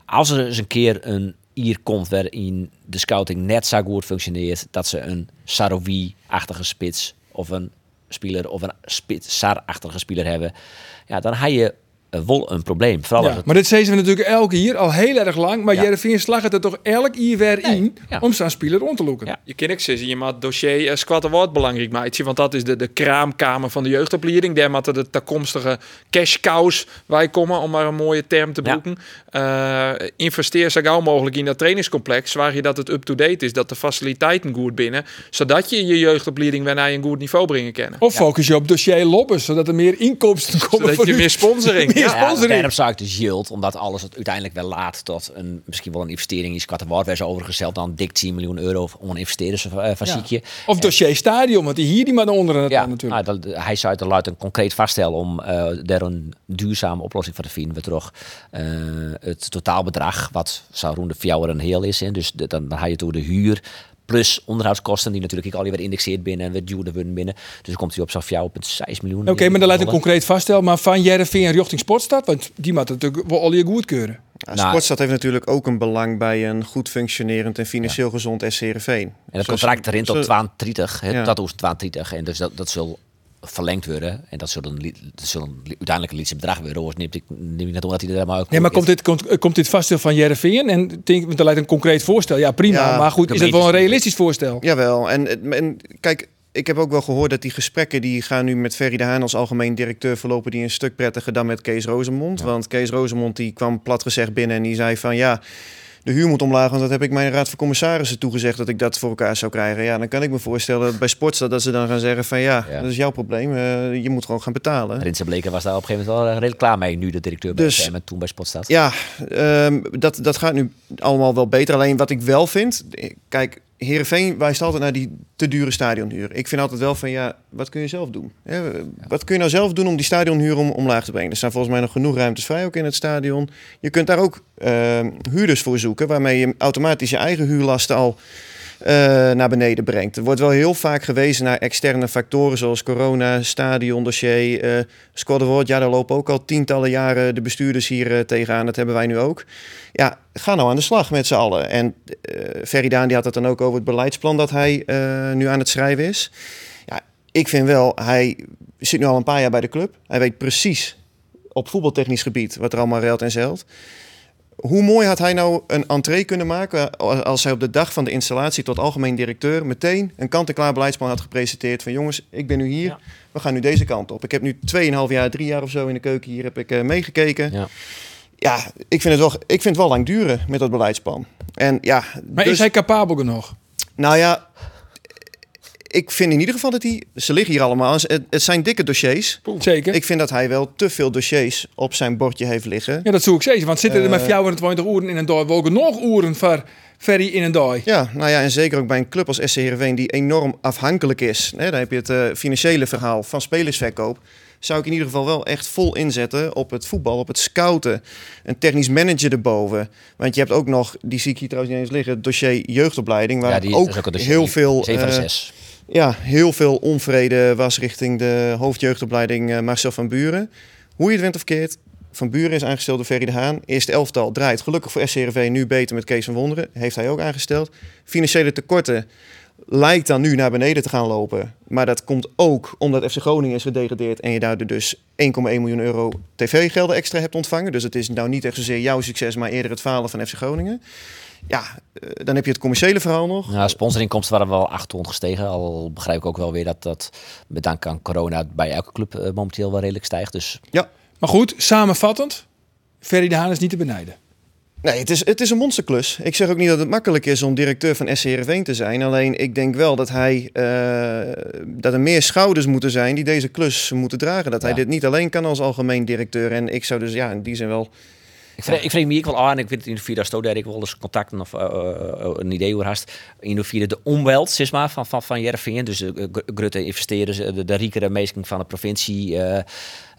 Als er eens een keer een hier komt waarin de scouting net zo goed functioneert dat ze een Saroui-achtige spits of een speler of een spits Sar-achtige speler hebben, ja, dan heb je wel een probleem. Vooral als Ja, het- maar dit zeggen we natuurlijk elke hier al heel erg lang. Maar Ja. Jereveen slag het er toch elk jaar weer in ja. om zo'n speler rond te loeken. Ja. Je kan ook zeggen, je het dossier uh, Squatte Woord belangrijk maken. Want dat is de, de kraamkamer van de jeugdopleiding. Daar moeten de toekomstige cash cows wij komen, om maar een mooie term te Ja. broeken. Eh, investeer zo gauw mogelijk in dat trainingscomplex. Zwaar je dat het up-to-date is, dat de faciliteiten goed binnen. Zodat je je jeugdopleiding weer naar een goed niveau brengen kan. Of focus je op dossier lobbes, zodat er meer inkomsten komen Zodat voor je u. meer sponsoring. Ja, sponsoring. daarom zou ik dus yield, omdat alles het uiteindelijk wel laat tot een, misschien wel een investering is. Kwart waard werd overgesteld dan dik 10 miljoen euro om een investeren van ziekje. Of dossier stadion, want die hier die maar onder het Ja, natuurlijk. nou, dat, hij zou het luid een concreet vaststellen om eh daar een duurzame oplossing voor te vinden. We toch eh, het totaalbedrag, wat zou rond de vier een heel is. Hè. Dus de- dan, dan ga je door de huur. Plus onderhoudskosten, die natuurlijk ook alweer indexeerd binnen en weer duurder worden binnen. Dus dan komt hij op zo'n 4,6 miljoen. Oké, maar dan laat ik concreet vaststellen. Maar van Jereveen richting Sportstad, want die moet natuurlijk wel al je goedkeuren. Ja, Nou, Sportstad heeft natuurlijk ook een belang bij een goed functionerend en financieel gezond SC Heerenveen. En het Zoals- contract erin tot zo- 32, hè, Ja. dat is 32. En dus dat, dat zal verlengd worden. En dat zullen, dat zullen li- uiteindelijk een lietse bedrag worden. Hoor. Neem ik, neem ik net om dat hij er maar ook Nee, maar komt dit, komt, komt dit vaststel van Jereveen? En denk, want er lijkt een concreet voorstel. Ja, prima. Ja, maar goed, is het wel een gemeentes- realistisch voorstel? Jawel, en, het- en kijk, ik heb ook wel gehoord dat die gesprekken die gaan nu met Ferry de Haan als algemeen directeur verlopen die een stuk prettiger dan met Kees Rozemond. Want Kees Rozemond die kwam plat gezegd binnen en die zei van ja, de huur moet omlaag, want dat heb ik mijn raad van commissarissen toegezegd dat ik dat voor elkaar zou krijgen. Ja, dan kan ik me voorstellen dat bij Sportstad dat ze dan gaan zeggen van ja, Ja. dat is jouw probleem, eh, je moet gewoon gaan betalen. Rinse Bleker was daar op een gegeven moment wel redelijk klaar mee. Nu de directeur bij Dus- en toen bij Spot staat. Ja, ehm, dat, dat gaat nu allemaal wel beter. Alleen wat ik wel vind, kijk, Heerenveen wijst altijd naar die te dure stadionhuur. Ik vind altijd wel van, ja, wat kun je zelf doen? Wat kun je nou zelf doen om die stadionhuur om, omlaag te brengen? Er staan volgens mij nog genoeg ruimtes vrij ook in het stadion. Je kunt daar ook ehm, huurders voor zoeken, waarmee je automatisch je eigen huurlasten al eh, naar beneden brengt. Er wordt wel heel vaak gewezen naar externe factoren zoals corona, stadiondossier, Award. Ja, daar lopen ook al tientallen jaren de bestuurders hier eh, tegenaan. Dat hebben wij nu ook. Ja, ga nou aan de slag met z'n allen. En eh Ferry Daan die had het dan ook over het beleidsplan dat hij nu aan het schrijven is. Ja, ik vind wel, hij zit nu al een paar jaar bij de club. Hij weet precies op voetbaltechnisch gebied wat er allemaal ruilt en zeilt. Hoe mooi had hij nou een entree kunnen maken als hij op de dag van de installatie tot algemeen directeur meteen een kant-en-klaar beleidsplan had gepresenteerd van jongens, ik ben nu hier, Ja. we gaan nu deze kant op. Ik heb nu 2,5 jaar, drie jaar of zo in de keuken hier heb ik eh, meegekeken. Ja. Ja, ik vind, het wel, ik vind het wel lang duren met dat beleidsplan. En ja, Maar dus- is hij capabel genoeg? nou ja, ik vind in ieder geval dat hij, ze liggen hier allemaal, het, het zijn dikke dossiers. Zeker. Ik vind dat hij wel te veel dossiers op zijn bordje heeft liggen. Ja, dat zou ik zeggen. Want zitten er met Eh. 24 uren in een dag, wel nog uren voor Ferry in een dag? Ja, nou ja, en zeker ook bij een club als SC Heerenveen die enorm afhankelijk is. Hè, dan heb je het eh, financiële verhaal van spelersverkoop. Zou ik in ieder geval wel echt vol inzetten op het voetbal, op het scouten. Een technisch manager erboven. Want je hebt ook nog, die zie ik hier trouwens niet eens liggen, het dossier jeugdopleiding. Waar Ja, die ook, dat is ook een dossier. heel veel... 7 van de eh, 6. Ja, heel veel onvrede was richting de hoofdjeugdopleiding eh, Marcel van Buren. Hoe je het went of keert, Van Buren is aangesteld door Ferry de Haan. Eerste elftal draait gelukkig voor SCRV nu beter met Kees van Wonderen. Heeft hij ook aangesteld. Financiële tekorten lijkt dan nu naar beneden te gaan lopen. Maar dat komt ook omdat FC Groningen is gedegradeerd en je daardoor dus 1,1 miljoen euro tv-gelden extra hebt ontvangen. Dus het is nou niet echt zozeer jouw succes, maar eerder het falen van FC Groningen. Ja, eh, dan heb je het commerciële verhaal nog. Ja, sponsorinkomsten waren wel 800 gestegen. Al begrijp ik ook wel weer dat dat met dank aan corona bij elke club eh, momenteel wel redelijk stijgt. Dus Ja, Maar goed, samenvattend. Ferry de Haan is niet te benijden. Nee, het is, het is een monsterklus. Ik zeg ook niet dat het makkelijk is om directeur van SC Heerenveen te zijn. Alleen ik denk wel dat, hij, eh, dat er meer schouders moeten zijn die deze klus moeten dragen. Dat hij dit niet alleen kan als algemeen directeur. En ik zou dus ja, in die zin wel... ik vreeg, ik vreeg me ook wel aan. Ik weet het in de vierde sto daar ik wel eens contacten of eh, eh, een idee over hast. In de vierde de omweld, zeg maar, van, van, van. Dus uh, Grutte investeren ze, de, de riekere meesting van de provincie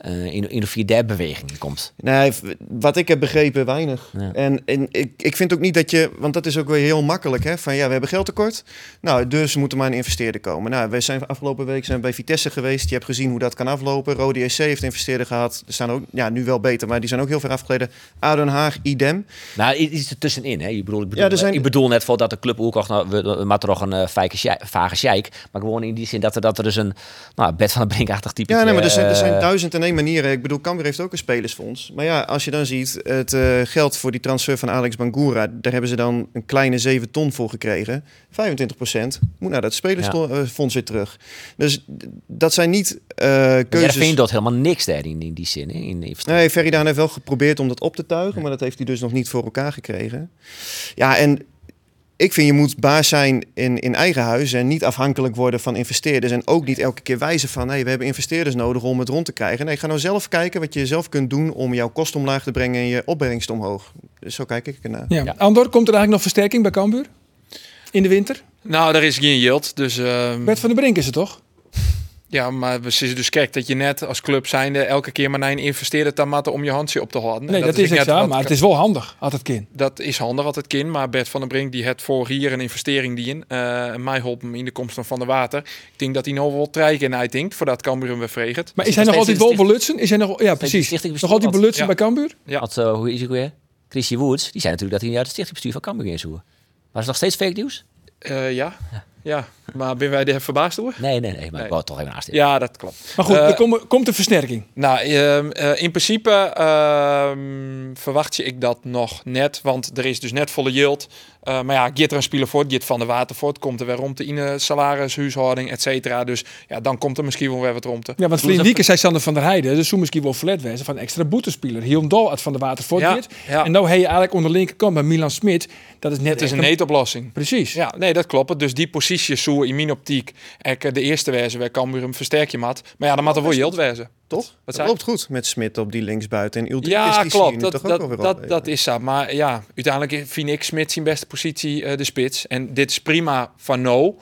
eh, eh, in, in de vierde beweging komt. Nee, wat ik heb begrepen, weinig. Ja. En, en ik, ik vind ook niet dat je... Want dat is ook weer heel makkelijk. Hè? Van ja, we hebben geldtekort. Nou, dus moet er maar een investeerder komen. Nou, we zijn afgelopen week zijn we bij Vitesse geweest. Je hebt gezien hoe dat kan aflopen. Rode SC heeft investeerder gehad. Er staan ook, ja, nu wel beter, maar die zijn ook heel ver afgeleden. ADO Den Haag, idem. Nou, iets is er tussenin. Hè? Ik, bedoel, ik, bedoel, Ja, er zijn- ik bedoel net voor dat de club ook nog, nou, we, een uh, vage sheik. Maar gewoon in die zin dat er, dat er dus een nou, bed van een brinkachtig type. Ja, nee, maar er zijn, er zijn eh, duizend en één manieren. Ik bedoel, Cambuur heeft ook een spelersfonds. Maar ja, als je dan ziet, het eh, geld voor die transfer van Alex Bangura... daar hebben ze dan een kleine 7 ton voor gekregen. 25 procent moet naar dat spelersfonds weer terug. Dus dat zijn niet Maar keuzes... Jervin doet helemaal niks daar in, in die zin. Hè? In, in, Nee, Feridaan heeft wel geprobeerd om dat op te tuigen, maar dat heeft hij dus nog niet voor elkaar gekregen. Ja, en ik vind je moet baas zijn in, in eigen huis en niet afhankelijk worden van investeerders. En ook niet elke keer wijzen van, hey, we hebben investeerders nodig om het rond te krijgen. Nee, ga nou zelf kijken wat je zelf kunt doen om jouw kosten omlaag te brengen en je opbrengst omhoog. Dus zo kijk ik ernaar. Ja. Andor, komt er eigenlijk nog versterking bij Cambuur? In de winter? Nou, daar is geen yield. Dus ehm, Bert van der Brink is het toch? Ja, maar we zitten dus kijk dat je net als club zijnde elke keer maar naar een investeerder tamaten om je handje op te houden. Nee, En dat, is aan, wat- maar het is wel handig, had het kind. Dat is handig wat het kind, maar Bert van der Brink die het voor hier een investering die in. eh mij hulp hem in de komst van Van der Water. Ik denk dat hij nou wel trijken en uitdenkt voordat Cambuur hem weer vreget. Maar Is is hij het nog altijd wel belutsen? Is hij nog, ja, precies. Nog altijd belutsen ja. bij Cambuur? Ja. Want, uh, hoe is het weer? Christy Woods, die zei natuurlijk dat hij uit het stichtingbestuur van Cambuur zoeken. Was het nog steeds fake nieuws? Eh, ja. ja, maar ben wij er verbaasd door? Nee, nee, nee. Maar Nee. ik wou het toch even naast Ja, dat klopt. Maar goed, Eh, er komt, komt een versterking. Nou, ehm, eh, in principe ehm, verwacht je ik dat nog net, want er is dus net volle yield. Eh, maar ja, Git er een speler voor, Git van de Watervoort, komt er weer rond de in salaris, huishouding, et cetera. Dus ja, dan komt er misschien wel weer wat rond. Ja, want verleden week zei Sander van der Heijden, dus toen misschien wel flat wezen van extra boetespeler. Hielm Dal uit van de Watervoort Ja. En nou heb je eigenlijk onder linkerkant bij Milan Smit. Dat is net is echt een neetoplossing. Precies. Ja, nee, dat klopt. Dus die positie zo in mijn optiek, ik, de eerste wezen waar Cambuur hem versterk je mat. Maar ja, dan moet er wel yield wezen. Toch? Wat dat loopt goed met Smit op die linksbuiten. En Ulrich Ja, klopt. Dat, toch ook dat, dat, dat is zo. Maar ja, uiteindelijk vind ik Smit zijn beste positie eh, de spits. En dit is prima van no.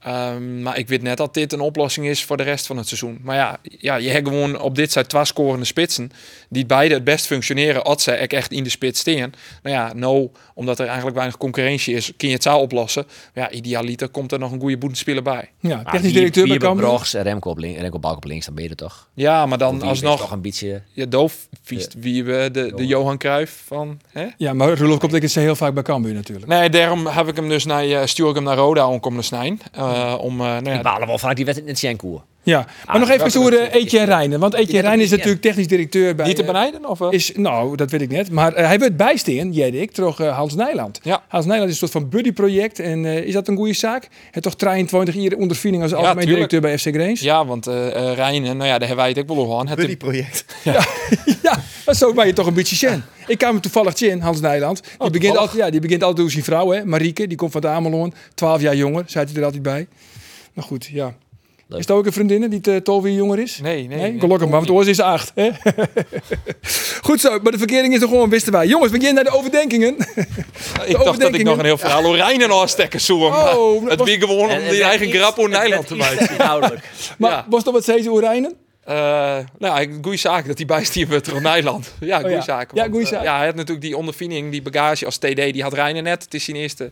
Ehm, maar ik weet net dat dit een oplossing is voor de rest van het seizoen. Maar ja, ja je hebt gewoon op dit zijn twee scorende spitsen. Die beide het best functioneren als ze echt in de spits staan. Nou ja, no, omdat er eigenlijk weinig concurrentie is, kun je het zo oplossen. Maar ja, idealiter komt er nog een goede boetenspeler bij. Ja, technisch directeur bij Cambuur. Brogs, Remco op links, Remco Balk op links, dan ben je er toch? Ja, maar dan alsnog... toch een beetje... Ja, doof viest wie we de, de Johan Cruijff van... Hè? Ja, maar Rolof komt ik het heel vaak bij Cambuur natuurlijk. Nee, daarom heb ik hem dus naar, eh, stuur ik hem naar Roda om komen snijden. Uh, om, uh, nou ja, baal er wel vanuit die wedstrijd in het Sjenkoer. Ja, maar Ah, nog even over uh, wedstrijd? Etienne Rijnen. Want Etienne Rijnen is natuurlijk technisch directeur bij... niet te eh, benijden? Of, uh? is, nou, dat weet ik net. Maar uh, hij werd bijsteen, jij ik, door uh, Hans Nijland. Ja. Hans Nijland is een soort van buddyproject. En uh, is dat een goede zaak? Hij toch 23 jaar ondervinding als algemeen tuurlijk. directeur bij FC Greens? Ja, want uh, uh, Rijnen, nou ja, daar hebben wij het ook wel over. Het Buddy-project. ja, maar zo ben je toch een beetje chen. Ik kwam hem toevallig in, Hans Nijland. Die, Oh, begint altijd, ja, die begint altijd door zijn vrouw, hè, Marieke. Die komt van de Ameloon. 12 jaar jonger, zei hij er altijd bij. Maar goed, ja. Leuk. Is het ook een vriendin die uh, 12 jaar jonger is? Nee, nee. Nee, nee, gelukkig maar, want oors is acht. Hè? Goed zo, maar de verkering is er gewoon, wisten wij. Jongens, begin naar de overdenkingen. ik dacht dat ik nog een heel verhaal over Rijnen afstekken zou. Oh, het was- wie gewoon om En- en die eigen iets- grap het Nederland te maken. Maar Ja. was dat wat zei ze over Rijnen? Uh, nou, goede zaak dat hij bijstier werd door Nederland. Ja, goede ja. zaak. Ja, goeie uh, zaak. ja, hij had natuurlijk die ondervinding, die bagage als TD, die had Rijnen net. Het is zijn eerste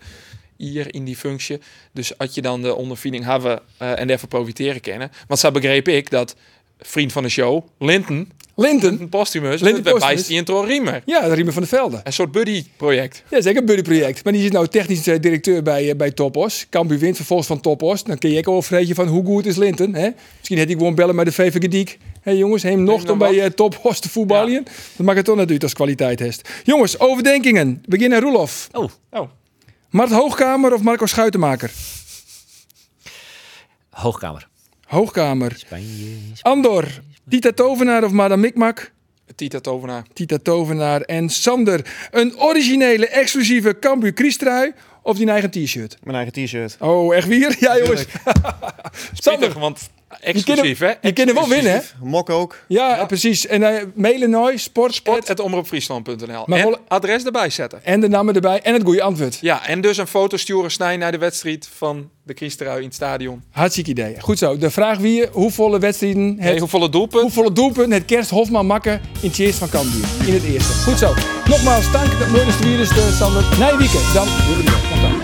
hier in die functie. Dus had je dan de ondervinding hebben uh, en daarvoor profiteren kennen. Want zo begreep ik dat vriend van de show, Linton. Linton. Een postumus. Linton Bij intro Riemer. Ja, de Riemen van der Velde. Een soort buddy-project. Ja, zeker een buddyproject. Maar die is nou technisch eh, directeur bij, eh, bij Topos. Cambuur wint vervolgens van Topos. Dan kun je ook overvreten van hoe goed is Linton. Hè? Misschien had hij gewoon bellen met de VV Diek. Hé jongens, hem nog om bij eh, Topos te voetballen. Dat maakt het toch natuurlijk als kwaliteit heeft. Jongens, overdenkingen. Beginnen Roelof. Oh, Oh, Mart Hoogkamer of Marco Schuitenmaker? hoogkamer. Hoogkamer. Spanje. Andor. Tita Tovenaar of Madame Mikmak? Tita Tovenaar. Tita Tovenaar en Sander. Een originele, exclusieve Cambuur Kriestrui of die eigen t-shirt? Mijn eigen t-shirt. Oh, echt weer? Ja, jongens. Sander, Spietig, want exclusief, hè? je kunnen wel winnen, hè? Mok ook. Ja, precies. En uh, mailen nooit, sport, Sport, het omroepfriesland.nl. Maar En adres erbij zetten. en de namen erbij en het goede antwoord. Ja, en dus een foto sturen snij naar de wedstrijd van de Kriesterui in het stadion. Hartstikke idee. Goed zo. De vraag wie, hoeveel wedstrijden het, Hey, hoeveel doelpunt? hoeveel doelpunten het Kerst Hofman makken in het eerste van Cambuur. In het eerste. Goed zo. Nogmaals, dank dat mooi is de Sander. Na je weekend. Dan we weer.